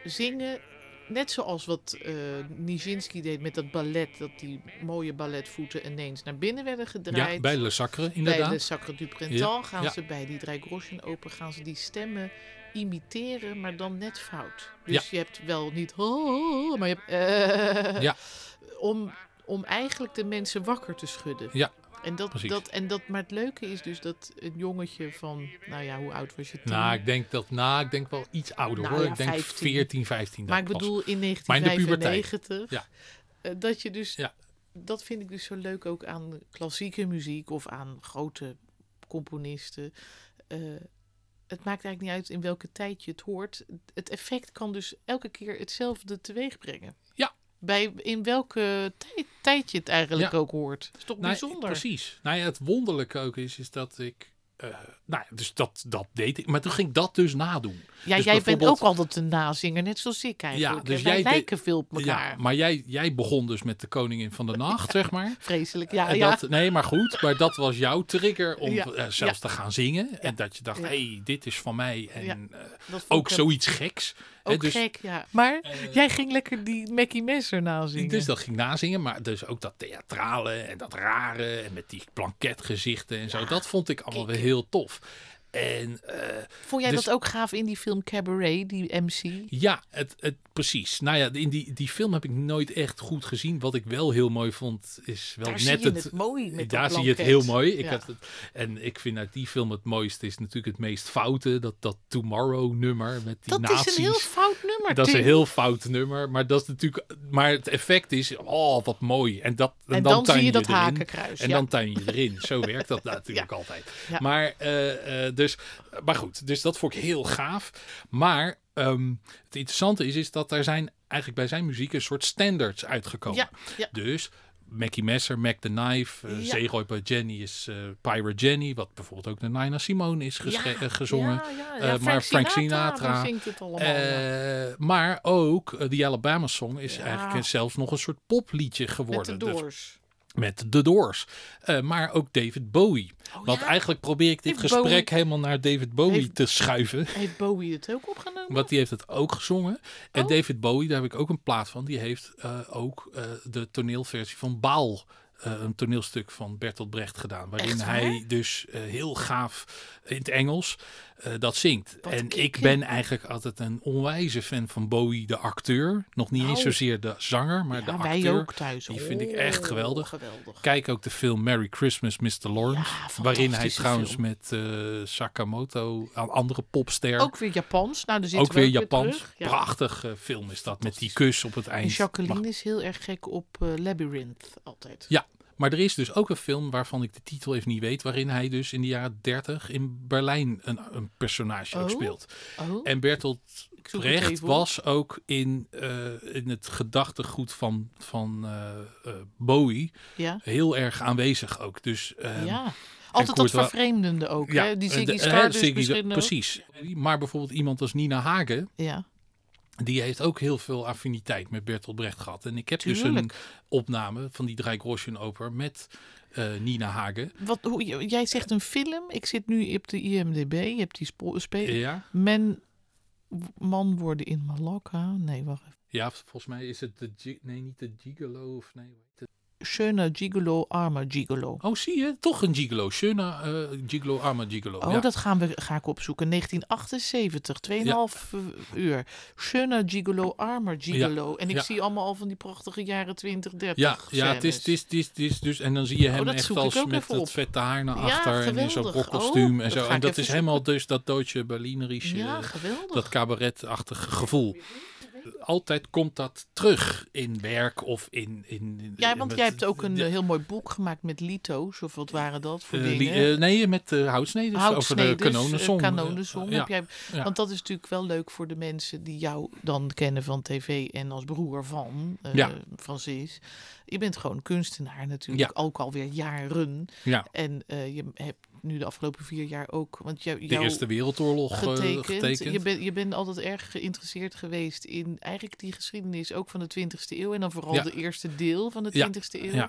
[SPEAKER 1] zingen. Net zoals wat eh Nijinsky deed met dat ballet. Dat die mooie balletvoeten ineens naar binnen werden gedraaid.
[SPEAKER 2] ja, bij Le Sacre
[SPEAKER 1] Bij
[SPEAKER 2] inderdaad.
[SPEAKER 1] de Sacre du Printemps gaan ze bij die Dreigroschen open gaan ze die stemmen imiteren, maar dan net fout. Dus je hebt wel niet, "Oh", maar je hebt, eh,
[SPEAKER 2] Ja.
[SPEAKER 1] om, om eigenlijk de mensen wakker te schudden.
[SPEAKER 2] Ja,
[SPEAKER 1] En dat,
[SPEAKER 2] precies.
[SPEAKER 1] dat, en dat, maar het leuke is dus dat een jongetje van, nou ja, hoe oud was je toen?
[SPEAKER 2] nou, ik denk dat, nou, ik denk wel iets ouder
[SPEAKER 1] Nou
[SPEAKER 2] hoor.
[SPEAKER 1] ja,
[SPEAKER 2] ik denk
[SPEAKER 1] 15.
[SPEAKER 2] 14, 15.
[SPEAKER 1] maar ik bedoel in
[SPEAKER 2] Maar in de puberteit.
[SPEAKER 1] 1995,
[SPEAKER 2] Ja.
[SPEAKER 1] eh, dat je dus,
[SPEAKER 2] Ja.
[SPEAKER 1] dat vind ik dus zo leuk ook aan klassieke muziek of aan grote componisten. Eh, het maakt eigenlijk niet uit in welke tijd je het hoort. Het effect kan dus elke keer hetzelfde teweeg brengen.
[SPEAKER 2] Ja.
[SPEAKER 1] Bij in welke tijd, tijd je het eigenlijk
[SPEAKER 2] Ja.
[SPEAKER 1] ook hoort. Dat is toch
[SPEAKER 2] Nou,
[SPEAKER 1] bijzonder.
[SPEAKER 2] Precies. Nou ja, het wonderlijke ook is, is dat ik... eh, nou ja, dus dat, dat deed ik. Maar toen ging ik dat dus nadoen.
[SPEAKER 1] Ja,
[SPEAKER 2] Dus
[SPEAKER 1] jij bent ook altijd een nazinger, net zoals ik eigenlijk.
[SPEAKER 2] dus
[SPEAKER 1] En wij
[SPEAKER 2] jij de-
[SPEAKER 1] lijken veel op elkaar.
[SPEAKER 2] Ja, maar jij, jij begon dus met de Koningin van de Nacht, zeg maar.
[SPEAKER 1] Vreselijk, ja.
[SPEAKER 2] En
[SPEAKER 1] ja.
[SPEAKER 2] dat, nee, maar goed. Maar dat was jouw trigger om
[SPEAKER 1] Ja,
[SPEAKER 2] eh, zelfs te gaan zingen. En dat je dacht,
[SPEAKER 1] Ja.
[SPEAKER 2] hé, hey, dit is van mij. En
[SPEAKER 1] Ja,
[SPEAKER 2] eh, ook zoiets geks.
[SPEAKER 1] Ook
[SPEAKER 2] dus,
[SPEAKER 1] gek, ja. Maar jij ging lekker die Mackie Messer nazingen.
[SPEAKER 2] Dus dat ging nazingen, maar dus ook dat theatrale en dat rare en met die planketgezichten en zo. dat vond ik allemaal weer heel tof. En eh,
[SPEAKER 1] Vond jij
[SPEAKER 2] dus-
[SPEAKER 1] dat ook gaaf in die film Cabaret, die MC?
[SPEAKER 2] ja, het, het, precies. Nou ja, in die, die film heb ik nooit echt goed gezien. Wat ik wel heel mooi vond, is wel
[SPEAKER 1] Daar zie
[SPEAKER 2] net
[SPEAKER 1] je
[SPEAKER 2] het...
[SPEAKER 1] het mooi met
[SPEAKER 2] daar
[SPEAKER 1] dat
[SPEAKER 2] zie je het heel mooi. Ik
[SPEAKER 1] Ja.
[SPEAKER 2] had het, en ik vind uit die film het mooiste is natuurlijk het meest foute. Dat, dat Tomorrow nummer met die
[SPEAKER 1] Dat
[SPEAKER 2] nazi's.
[SPEAKER 1] is een heel fout nummer,
[SPEAKER 2] Dat is een heel fout nummer, maar dat is natuurlijk. Maar het effect is, oh, wat mooi. En, dat, en,
[SPEAKER 1] En
[SPEAKER 2] dan,
[SPEAKER 1] dan zie
[SPEAKER 2] tuin
[SPEAKER 1] je dat
[SPEAKER 2] erin.
[SPEAKER 1] hakenkruis,
[SPEAKER 2] En
[SPEAKER 1] ja.
[SPEAKER 2] dan tuin je erin. Zo werkt dat natuurlijk altijd. Maar, eh, dus, maar goed, dus dat vond ik heel gaaf. Maar ehm, het interessante is, is dat er zijn eigenlijk bij zijn muziek een soort standards uitgekomen.
[SPEAKER 1] Ja, ja.
[SPEAKER 2] Dus Mackie Messer, Mac the Knife, uh,
[SPEAKER 1] Ja.
[SPEAKER 2] Zeeroy bij Jenny is eh Pirate Jenny, wat bijvoorbeeld ook naar Nina Simone is eh, gezongen.
[SPEAKER 1] Ja,
[SPEAKER 2] Eh, maar Frank Sinatra. Eh, maar ook eh, die Alabama Song is eigenlijk zelfs nog een soort popliedje
[SPEAKER 1] Met
[SPEAKER 2] geworden.
[SPEAKER 1] de
[SPEAKER 2] Dus-
[SPEAKER 1] Doors.
[SPEAKER 2] Met The Doors. Eh, maar ook David Bowie.
[SPEAKER 1] Oh,
[SPEAKER 2] Want
[SPEAKER 1] ja?
[SPEAKER 2] eigenlijk probeer ik dit
[SPEAKER 1] Heeft
[SPEAKER 2] gesprek
[SPEAKER 1] Bowie-
[SPEAKER 2] helemaal naar David Bowie
[SPEAKER 1] Heeft-
[SPEAKER 2] te schuiven.
[SPEAKER 1] Heeft Bowie het ook opgenomen?
[SPEAKER 2] Want die heeft het ook gezongen. En
[SPEAKER 1] Oh.
[SPEAKER 2] David Bowie, daar heb ik ook een plaat van. Die heeft eh, ook eh, de toneelversie van Baal. een toneelstuk van Bertolt Brecht gedaan. Waarin
[SPEAKER 1] Echt
[SPEAKER 2] hij dus heel gaaf in het Engels eh, dat zingt.
[SPEAKER 1] Wat
[SPEAKER 2] en ik ben eigenlijk altijd een onwijze fan van Bowie, de acteur. Nog niet eens
[SPEAKER 1] Oh.
[SPEAKER 2] zozeer de zanger, maar
[SPEAKER 1] ja,
[SPEAKER 2] de acteur.
[SPEAKER 1] wij ook thuis.
[SPEAKER 2] Die vind ik echt
[SPEAKER 1] Oh,
[SPEAKER 2] geweldig. Kijk ook de film Merry Christmas, Mr. Lawrence.
[SPEAKER 1] Ja,
[SPEAKER 2] waarin hij trouwens
[SPEAKER 1] film.
[SPEAKER 2] met eh, Sakamoto, een andere popster.
[SPEAKER 1] Ook weer Japans. Nou, daar
[SPEAKER 2] ook
[SPEAKER 1] we
[SPEAKER 2] weer Japans.
[SPEAKER 1] terug. Ja.
[SPEAKER 2] Prachtige film is dat, met die kus op het
[SPEAKER 1] En
[SPEAKER 2] eind.
[SPEAKER 1] Jacqueline
[SPEAKER 2] Mag-
[SPEAKER 1] is heel erg gek op eh, Labyrinth altijd.
[SPEAKER 2] Ja, maar er is dus ook een film waarvan ik de titel even niet weet, waarin hij dus in de jaren 30 in Berlijn een, een personage ook
[SPEAKER 1] Oh.
[SPEAKER 2] speelt.
[SPEAKER 1] Oh,
[SPEAKER 2] En Bertolt Brecht was ook in, eh, in het gedachtegoed van, van eh, eh, Bowie
[SPEAKER 1] Ja,
[SPEAKER 2] heel erg aanwezig ook. Dus ehm,
[SPEAKER 1] ja. Altijd dat vervreemdende ook. hè? Die Ziggy
[SPEAKER 2] de-
[SPEAKER 1] misschien ook.
[SPEAKER 2] Precies. Maar bijvoorbeeld iemand als Nina Hagen,
[SPEAKER 1] Ja,
[SPEAKER 2] die heeft ook heel veel affiniteit met Bertolt Brecht gehad. En ik heb dus een opname van die Drei Groschen oper met eh, Nina Hagen.
[SPEAKER 1] Wat, hoe, jij zegt een film. Ik zit nu op de IMDb. Je hebt die spo- spe-
[SPEAKER 2] Ja,
[SPEAKER 1] Men, man worden in Malakka. Nee, wacht even.
[SPEAKER 2] ja, volgens mij is het de... Nee, niet de Gigolo of nee. hoe heet het?
[SPEAKER 1] Schöne Gigolo, arme Gigolo.
[SPEAKER 2] Oh, zie je? Toch een Gigolo. Schöne eh, Gigolo, arme Gigolo.
[SPEAKER 1] Oh,
[SPEAKER 2] ja.
[SPEAKER 1] dat gaan we, ga ik opzoeken. 1978, 2,5 uur. Schöne Gigolo, armer Gigolo. En ik zie allemaal al van die prachtige jaren 20, 30
[SPEAKER 2] Ja, ja het, is, het, is, het, is, het is dus... En dan zie je hem
[SPEAKER 1] Oh, dat
[SPEAKER 2] echt als met
[SPEAKER 1] op.
[SPEAKER 2] vette haar naar achter en in zo'n
[SPEAKER 1] geweldig.
[SPEAKER 2] rockkostuum
[SPEAKER 1] Oh,
[SPEAKER 2] en
[SPEAKER 1] dat
[SPEAKER 2] zo. En dat is helemaal dus dat Deutsche Berlinerische...
[SPEAKER 1] Ja, geweldig.
[SPEAKER 2] dat cabaretachtige gevoel. Altijd komt dat terug in werk of in... in, in
[SPEAKER 1] ja, want jij hebt ook een
[SPEAKER 2] ja,
[SPEAKER 1] eh, heel mooi boek gemaakt met lito's. Of wat waren dat voor
[SPEAKER 2] eh,
[SPEAKER 1] dingen?
[SPEAKER 2] eh, nee, met uh, houtsneders over de
[SPEAKER 1] eh, kanonensong
[SPEAKER 2] Ja,
[SPEAKER 1] heb jij. Want dat is natuurlijk wel leuk voor de mensen die jou dan kennen van tv en als broer van eh
[SPEAKER 2] Ja.
[SPEAKER 1] Francis. Je bent gewoon kunstenaar natuurlijk, ook alweer jaren.
[SPEAKER 2] ja,
[SPEAKER 1] En eh, je hebt nu de afgelopen vier jaar ook, want jou,
[SPEAKER 2] de Eerste Wereldoorlog eh,
[SPEAKER 1] getekend.
[SPEAKER 2] getekend.
[SPEAKER 1] Je, bent je bent altijd erg geïnteresseerd geweest in eigenlijk die geschiedenis ook van de 20e eeuw. En dan vooral
[SPEAKER 2] Ja.
[SPEAKER 1] de eerste deel van de
[SPEAKER 2] Ja,
[SPEAKER 1] 20e eeuw.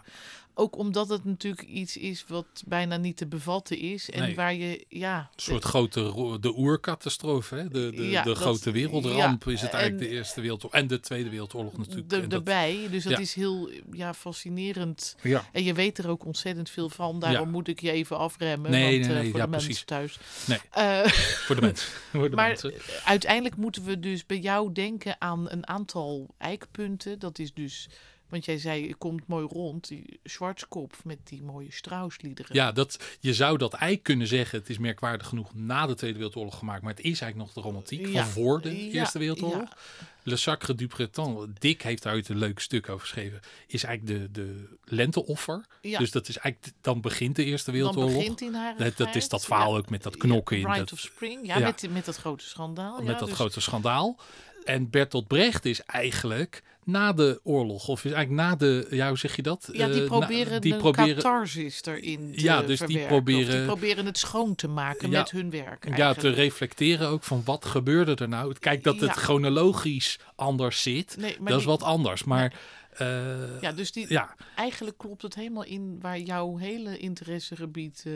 [SPEAKER 1] Ook omdat het natuurlijk iets is wat bijna niet te bevatten is. En
[SPEAKER 2] Nee.
[SPEAKER 1] waar je, ja...
[SPEAKER 2] Een soort grote ro- de oercatastrofe, hè? de, de,
[SPEAKER 1] Ja,
[SPEAKER 2] de
[SPEAKER 1] dat-
[SPEAKER 2] grote wereldramp
[SPEAKER 1] ja,
[SPEAKER 2] is het eigenlijk
[SPEAKER 1] en-
[SPEAKER 2] de Eerste Wereldoorlog en de Tweede Wereldoorlog natuurlijk.
[SPEAKER 1] de,
[SPEAKER 2] En dat-
[SPEAKER 1] erbij. Dus dat
[SPEAKER 2] ja.
[SPEAKER 1] is heel ja, fascinerend. En je weet er ook ontzettend veel van. Daarom moet ik je even afremmen.
[SPEAKER 2] Nee,
[SPEAKER 1] want,
[SPEAKER 2] nee,
[SPEAKER 1] eh, voor
[SPEAKER 2] ja,
[SPEAKER 1] de mensen
[SPEAKER 2] precies.
[SPEAKER 1] thuis.
[SPEAKER 2] Nee.
[SPEAKER 1] Eh,
[SPEAKER 2] voor de mensen. voor de
[SPEAKER 1] maar
[SPEAKER 2] mensen.
[SPEAKER 1] uiteindelijk moeten we dus bij jou denken aan een aantal eikpunten. Dat is dus, want jij zei, je komt mooi rond, die Schwarzkopf met die mooie Strauss-liederen.
[SPEAKER 2] Ja, dat, je zou dat eigenlijk kunnen zeggen. Het is merkwaardig genoeg na de Tweede Wereldoorlog gemaakt. Maar het is eigenlijk nog de romantiek
[SPEAKER 1] Ja.
[SPEAKER 2] van voor de
[SPEAKER 1] Ja,
[SPEAKER 2] Eerste Wereldoorlog.
[SPEAKER 1] ja.
[SPEAKER 2] Le Sacre du Printemps. Dick heeft daar uit een leuk stuk over geschreven. Is eigenlijk de, de lenteoffer.
[SPEAKER 1] Ja.
[SPEAKER 2] Dus dat is eigenlijk, dan begint de Eerste
[SPEAKER 1] Dan
[SPEAKER 2] Wereldoorlog.
[SPEAKER 1] begint in haar
[SPEAKER 2] Dat, dat is dat verhaal ook met dat knokken in.
[SPEAKER 1] Rite
[SPEAKER 2] Dat,
[SPEAKER 1] of Spring, ja. Met, met dat grote schandaal.
[SPEAKER 2] met dat
[SPEAKER 1] dus-
[SPEAKER 2] grote schandaal. En Bertolt Brecht is eigenlijk na de oorlog, of is eigenlijk na de, ja, hoe zeg je dat?
[SPEAKER 1] Ja, die
[SPEAKER 2] Eh, na-
[SPEAKER 1] proberen
[SPEAKER 2] die
[SPEAKER 1] de
[SPEAKER 2] proberen,
[SPEAKER 1] catharsis erin te
[SPEAKER 2] Ja, dus die
[SPEAKER 1] verwerken.
[SPEAKER 2] Proberen-
[SPEAKER 1] die proberen het schoon te maken
[SPEAKER 2] Ja.
[SPEAKER 1] met hun werk.
[SPEAKER 2] ja, te
[SPEAKER 1] eigenlijk.
[SPEAKER 2] reflecteren ook van wat gebeurde er nou. Kijk, dat het chronologisch anders zit,
[SPEAKER 1] Nee,
[SPEAKER 2] dat is wat anders. Maar eh,
[SPEAKER 1] Ja, dus die,
[SPEAKER 2] ja,
[SPEAKER 1] eigenlijk klopt het helemaal in waar jouw hele interessegebied eh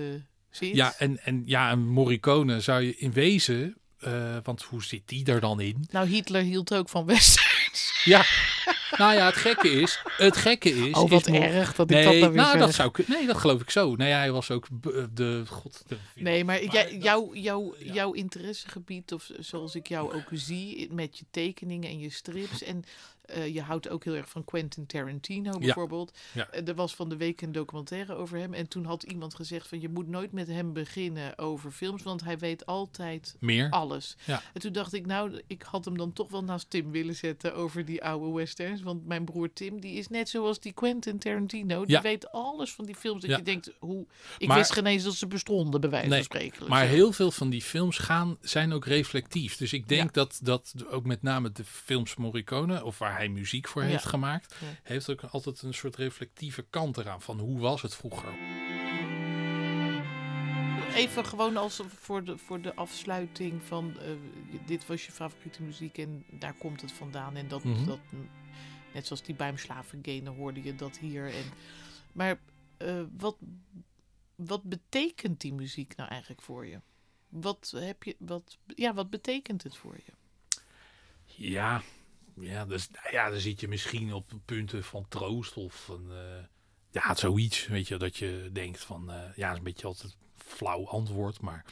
[SPEAKER 1] zit.
[SPEAKER 2] ja, en, en ja, en Morricone zou je in wezen, want hoe zit die er dan in?
[SPEAKER 1] Nou, Hitler hield ook van westerns.
[SPEAKER 2] Ja, nou ja, het gekke is, het gekke is...
[SPEAKER 1] Oh, wat
[SPEAKER 2] is
[SPEAKER 1] erg dat ik
[SPEAKER 2] Nee,
[SPEAKER 1] dat dan weer
[SPEAKER 2] nou, dat zou. Nee, dat geloof ik zo. Nee, hij was ook b- de... God, de
[SPEAKER 1] Nee, maar, jij, jouw, jouw,
[SPEAKER 2] ja.
[SPEAKER 1] jouw interessegebied, of zoals ik jou ook zie, met je tekeningen en je strips. En eh, je houdt ook heel erg van Quentin Tarantino bijvoorbeeld.
[SPEAKER 2] Ja.
[SPEAKER 1] Eh, er was van de week een documentaire over hem. En toen had iemand gezegd van je moet nooit met hem beginnen over films, want hij weet altijd
[SPEAKER 2] Meer?
[SPEAKER 1] alles.
[SPEAKER 2] Ja.
[SPEAKER 1] En toen dacht ik, nou, ik had hem dan toch wel naast Tim willen zetten over die oude westerns. want mijn broer Tim, die is net zoals die Quentin Tarantino. Die
[SPEAKER 2] Ja.
[SPEAKER 1] weet alles van die films. Dat je denkt, hoe... Ik
[SPEAKER 2] Maar-
[SPEAKER 1] wist geen eens dat ze bestonden, bij wijze
[SPEAKER 2] Nee,
[SPEAKER 1] van spreken.
[SPEAKER 2] Maar
[SPEAKER 1] Zo.
[SPEAKER 2] heel veel van die films gaan, zijn ook reflectief. Dus ik denk dat, dat ook met name de films Morricone, of waar hij muziek voor
[SPEAKER 1] Ja.
[SPEAKER 2] heeft gemaakt,
[SPEAKER 1] Ja.
[SPEAKER 2] heeft ook altijd een soort reflectieve kant eraan. Van hoe was het vroeger?
[SPEAKER 1] Even gewoon als voor de, voor de afsluiting van... eh, dit was je favoriete muziek en daar komt het vandaan. En dat,
[SPEAKER 2] Mhm.
[SPEAKER 1] dat net zoals die Beimschlafengenen hoorde je dat hier. En, maar eh, wat, wat betekent die muziek nou eigenlijk voor je? Wat, heb je, wat, ja, wat betekent het voor je?
[SPEAKER 2] Ja, ja, dus, nou ja, dan zit je misschien op punten van troost of eh, ja, zoiets. Weet je, dat je denkt van, eh, ja, is een beetje altijd flauw antwoord, maar...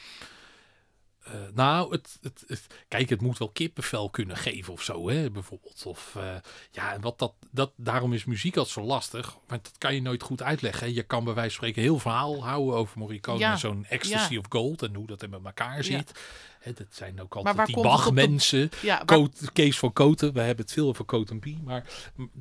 [SPEAKER 2] eh, nou, het, het, het, kijk, het moet wel kippenvel kunnen geven of zo, hè, bijvoorbeeld. Of, eh, ja, en wat dat, dat, daarom is muziek altijd zo lastig, want dat kan je nooit goed uitleggen. hè. Je kan bij wijze van spreken heel verhaal houden over Morricone
[SPEAKER 1] Ja,
[SPEAKER 2] en zo'n Ecstasy
[SPEAKER 1] ja.
[SPEAKER 2] of Gold en hoe dat met elkaar
[SPEAKER 1] Ja.
[SPEAKER 2] zit. Hè, dat zijn ook altijd die
[SPEAKER 1] de-
[SPEAKER 2] Bach-mensen.
[SPEAKER 1] Ja, waar-
[SPEAKER 2] Coat- Kees van Koten, we hebben het veel over Coat B, maar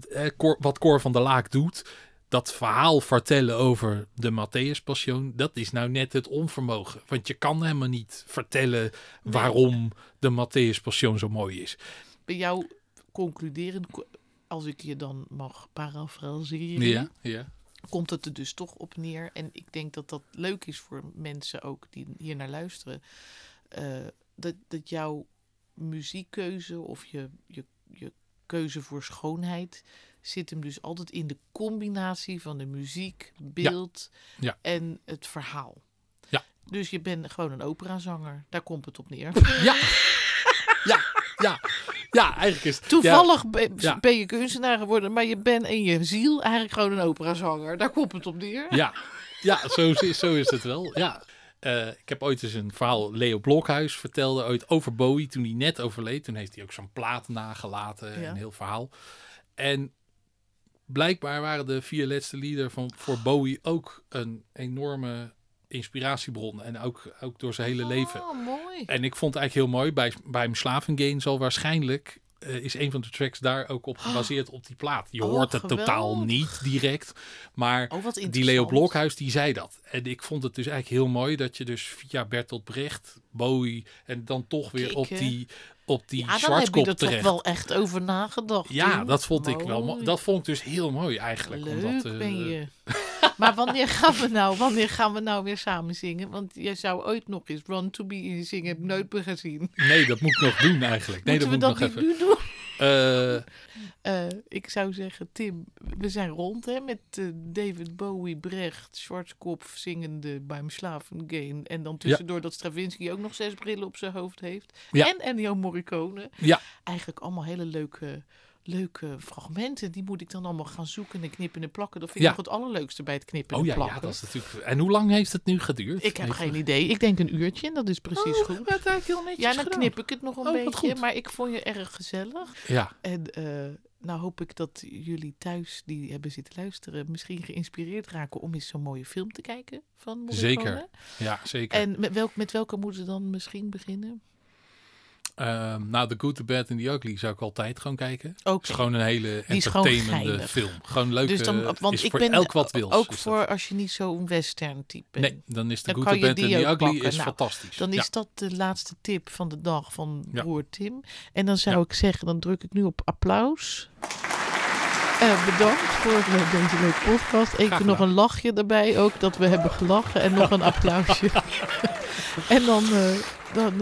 [SPEAKER 2] eh, Cor- wat Cor van der Laak doet, dat verhaal vertellen over de Matthäus Passion, dat is nou net het onvermogen. Want je kan helemaal niet vertellen waarom de Matthäus Passion zo mooi is.
[SPEAKER 1] bij jou concluderend, ko- als ik je dan mag parafraseren,
[SPEAKER 2] Ja, ja.
[SPEAKER 1] komt het er dus toch op neer. En ik denk dat dat leuk is voor mensen ook die hier naar luisteren. eh, dat, dat jouw muziekkeuze of je, je, je keuze voor schoonheid zit hem dus altijd in de combinatie van de muziek, beeld
[SPEAKER 2] Ja.
[SPEAKER 1] en het verhaal.
[SPEAKER 2] Ja.
[SPEAKER 1] Dus je bent gewoon een operazanger. Daar komt het op neer.
[SPEAKER 2] Ja, ja, ja. Ja, eigenlijk is het...
[SPEAKER 1] Toevallig ben,
[SPEAKER 2] Ja.
[SPEAKER 1] ben je kunstenaar geworden, maar je bent in je ziel eigenlijk gewoon een operazanger. Daar komt het op neer.
[SPEAKER 2] Ja, ja zo, is- zo is het wel. Ja. Eh, ik heb ooit eens een verhaal, Leo Blokhuis vertelde ooit over Bowie toen hij net overleed. Toen heeft hij ook zo'n plaat nagelaten,
[SPEAKER 1] Ja.
[SPEAKER 2] een heel verhaal. En blijkbaar waren de vier laatste lieder van, voor Bowie ook een enorme inspiratiebron. En ook, ook door zijn hele leven.
[SPEAKER 1] Oh, mooi.
[SPEAKER 2] En ik vond het eigenlijk heel mooi. Bij, bij hem Slavengane zal waarschijnlijk... eh, is een van de tracks daar ook op gebaseerd op die plaat. Je
[SPEAKER 1] Oh,
[SPEAKER 2] hoort het totaal niet direct. Maar
[SPEAKER 1] Oh,
[SPEAKER 2] die. Leo Blokhuis, die zei dat. En ik vond het dus eigenlijk heel mooi dat je dus via Bertolt Brecht, Bowie... en dan toch weer
[SPEAKER 1] Kijk,
[SPEAKER 2] op die, op die
[SPEAKER 1] Ja, dan heb je er toch wel echt over nagedacht.
[SPEAKER 2] Ja, dat vond ik wel. Dat vond ik dus heel mooi eigenlijk.
[SPEAKER 1] Leuk
[SPEAKER 2] omdat, eh,
[SPEAKER 1] ben je. maar wanneer gaan, we nou, wanneer gaan we nou weer samen zingen? Want jij zou ooit nog eens Run to Be zingen. Heb ik nooit meer gezien.
[SPEAKER 2] Nee, dat moet ik nog doen eigenlijk. Nee,
[SPEAKER 1] Moeten we
[SPEAKER 2] dat
[SPEAKER 1] dat
[SPEAKER 2] moet
[SPEAKER 1] niet
[SPEAKER 2] nog even.
[SPEAKER 1] nu doen?
[SPEAKER 2] Eh,
[SPEAKER 1] Eh, ik zou zeggen, Tim, we zijn rond hè, met eh, David Bowie, Brecht, Schwarzkopf zingende beim Slavengane. En dan tussendoor dat Stravinsky ook nog zes brillen op zijn hoofd heeft.
[SPEAKER 2] Ja.
[SPEAKER 1] En Ennio Morricone.
[SPEAKER 2] ja,
[SPEAKER 1] Eigenlijk allemaal hele leuke, leuke fragmenten. Die moet ik dan allemaal gaan zoeken en knippen en plakken. Dat vind
[SPEAKER 2] Ja.
[SPEAKER 1] ik nog het allerleukste bij het knippen
[SPEAKER 2] oh
[SPEAKER 1] en
[SPEAKER 2] ja,
[SPEAKER 1] plakken.
[SPEAKER 2] ja, dat is natuurlijk... En hoe lang heeft het nu geduurd?
[SPEAKER 1] Ik heb geen idee. Ik denk een uurtje en dat is precies
[SPEAKER 2] Oh,
[SPEAKER 1] goed.
[SPEAKER 2] dat eigenlijk heel netjes
[SPEAKER 1] Ja, dan
[SPEAKER 2] gedaan.
[SPEAKER 1] knip ik het nog een
[SPEAKER 2] Oh,
[SPEAKER 1] beetje. Maar ik vond je erg gezellig.
[SPEAKER 2] Ja,
[SPEAKER 1] En eh, nou hoop ik dat jullie thuis die hebben zitten luisteren misschien geïnspireerd raken om eens zo'n mooie film te kijken van.
[SPEAKER 2] Zeker. ja, zeker.
[SPEAKER 1] En met, welk, met welke moeten we dan misschien beginnen?
[SPEAKER 2] Ehm, nou, The Good, The Bad and The Ugly zou ik altijd gewoon kijken.
[SPEAKER 1] Ook
[SPEAKER 2] is gewoon een hele entertainende film. Gewoon leuk.
[SPEAKER 1] dus dan, want
[SPEAKER 2] is
[SPEAKER 1] ik
[SPEAKER 2] voor
[SPEAKER 1] ben
[SPEAKER 2] elk wat wil.
[SPEAKER 1] ook voor als je niet zo'n western type bent.
[SPEAKER 2] Nee, dan is The
[SPEAKER 1] Dan
[SPEAKER 2] Good, The Bad
[SPEAKER 1] die
[SPEAKER 2] and The Ugly
[SPEAKER 1] pakken.
[SPEAKER 2] is
[SPEAKER 1] Nou,
[SPEAKER 2] fantastisch.
[SPEAKER 1] Dan
[SPEAKER 2] Ja.
[SPEAKER 1] is dat de laatste tip van de dag van
[SPEAKER 2] Ja.
[SPEAKER 1] broer Tim. En dan zou
[SPEAKER 2] Ja.
[SPEAKER 1] ik zeggen, dan druk ik nu op applaus. Eh, bedankt voor eh, deze leuke podcast. Even nog een lachje erbij ook, dat we hebben gelachen. En nog een applausje. en dan, eh, dan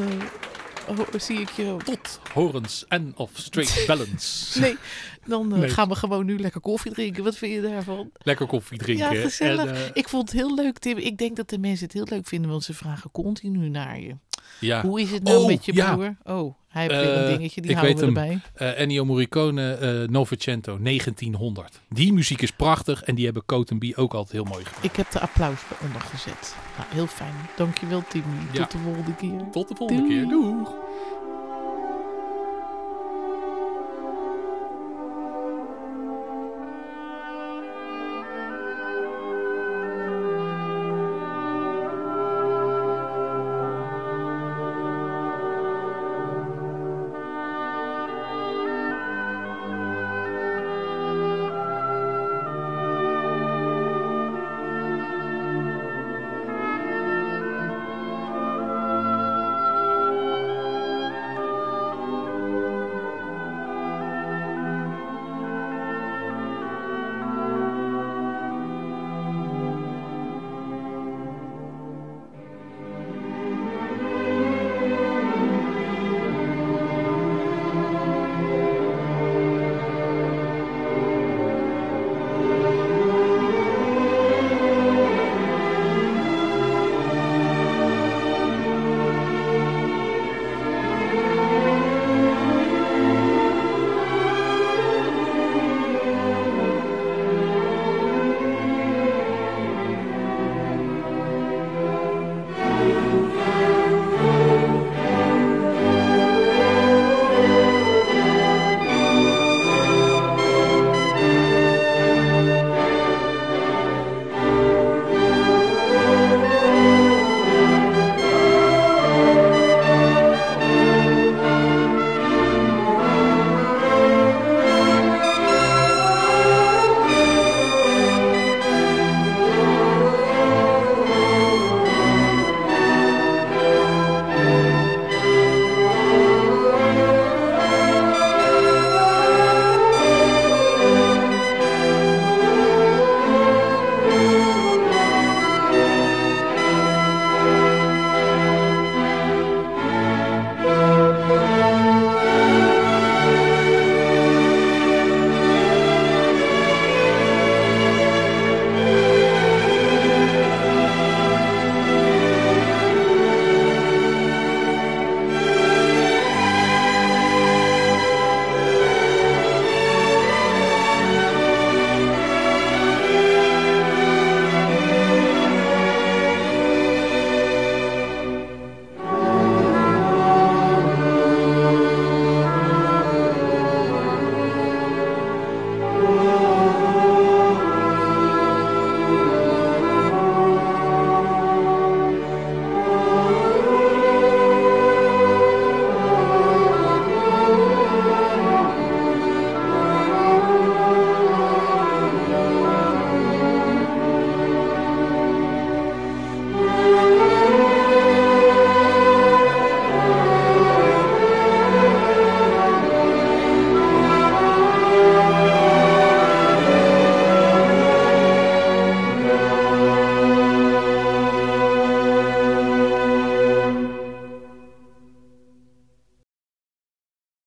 [SPEAKER 1] zie ik je...
[SPEAKER 2] Tot horens en of straight balance.
[SPEAKER 1] Nee, dan eh,
[SPEAKER 2] Nee.
[SPEAKER 1] gaan we gewoon nu lekker koffie drinken. Wat vind je daarvan?
[SPEAKER 2] Lekker koffie drinken.
[SPEAKER 1] Ja, gezellig.
[SPEAKER 2] En, eh,
[SPEAKER 1] Ik vond het heel leuk, Tim. Ik denk dat de mensen het heel leuk vinden, want ze vragen continu naar je.
[SPEAKER 2] Ja.
[SPEAKER 1] Hoe is het nou
[SPEAKER 2] Oh,
[SPEAKER 1] met je
[SPEAKER 2] ja.
[SPEAKER 1] broer? Oh, hij heeft weer een
[SPEAKER 2] Eh,
[SPEAKER 1] dingetje, die
[SPEAKER 2] ik
[SPEAKER 1] houden we
[SPEAKER 2] hem.
[SPEAKER 1] erbij.
[SPEAKER 2] Eh, Ennio Morricone, eh Novecento, 1900. Die muziek is prachtig en die hebben Coat B ook altijd heel mooi gedaan.
[SPEAKER 1] Ik heb de applaus bij onder gezet. Nou, heel fijn. Dankjewel, Tim.
[SPEAKER 2] Ja.
[SPEAKER 1] Tot de volgende keer.
[SPEAKER 2] Tot de volgende
[SPEAKER 1] Doei.
[SPEAKER 2] keer. Doeg!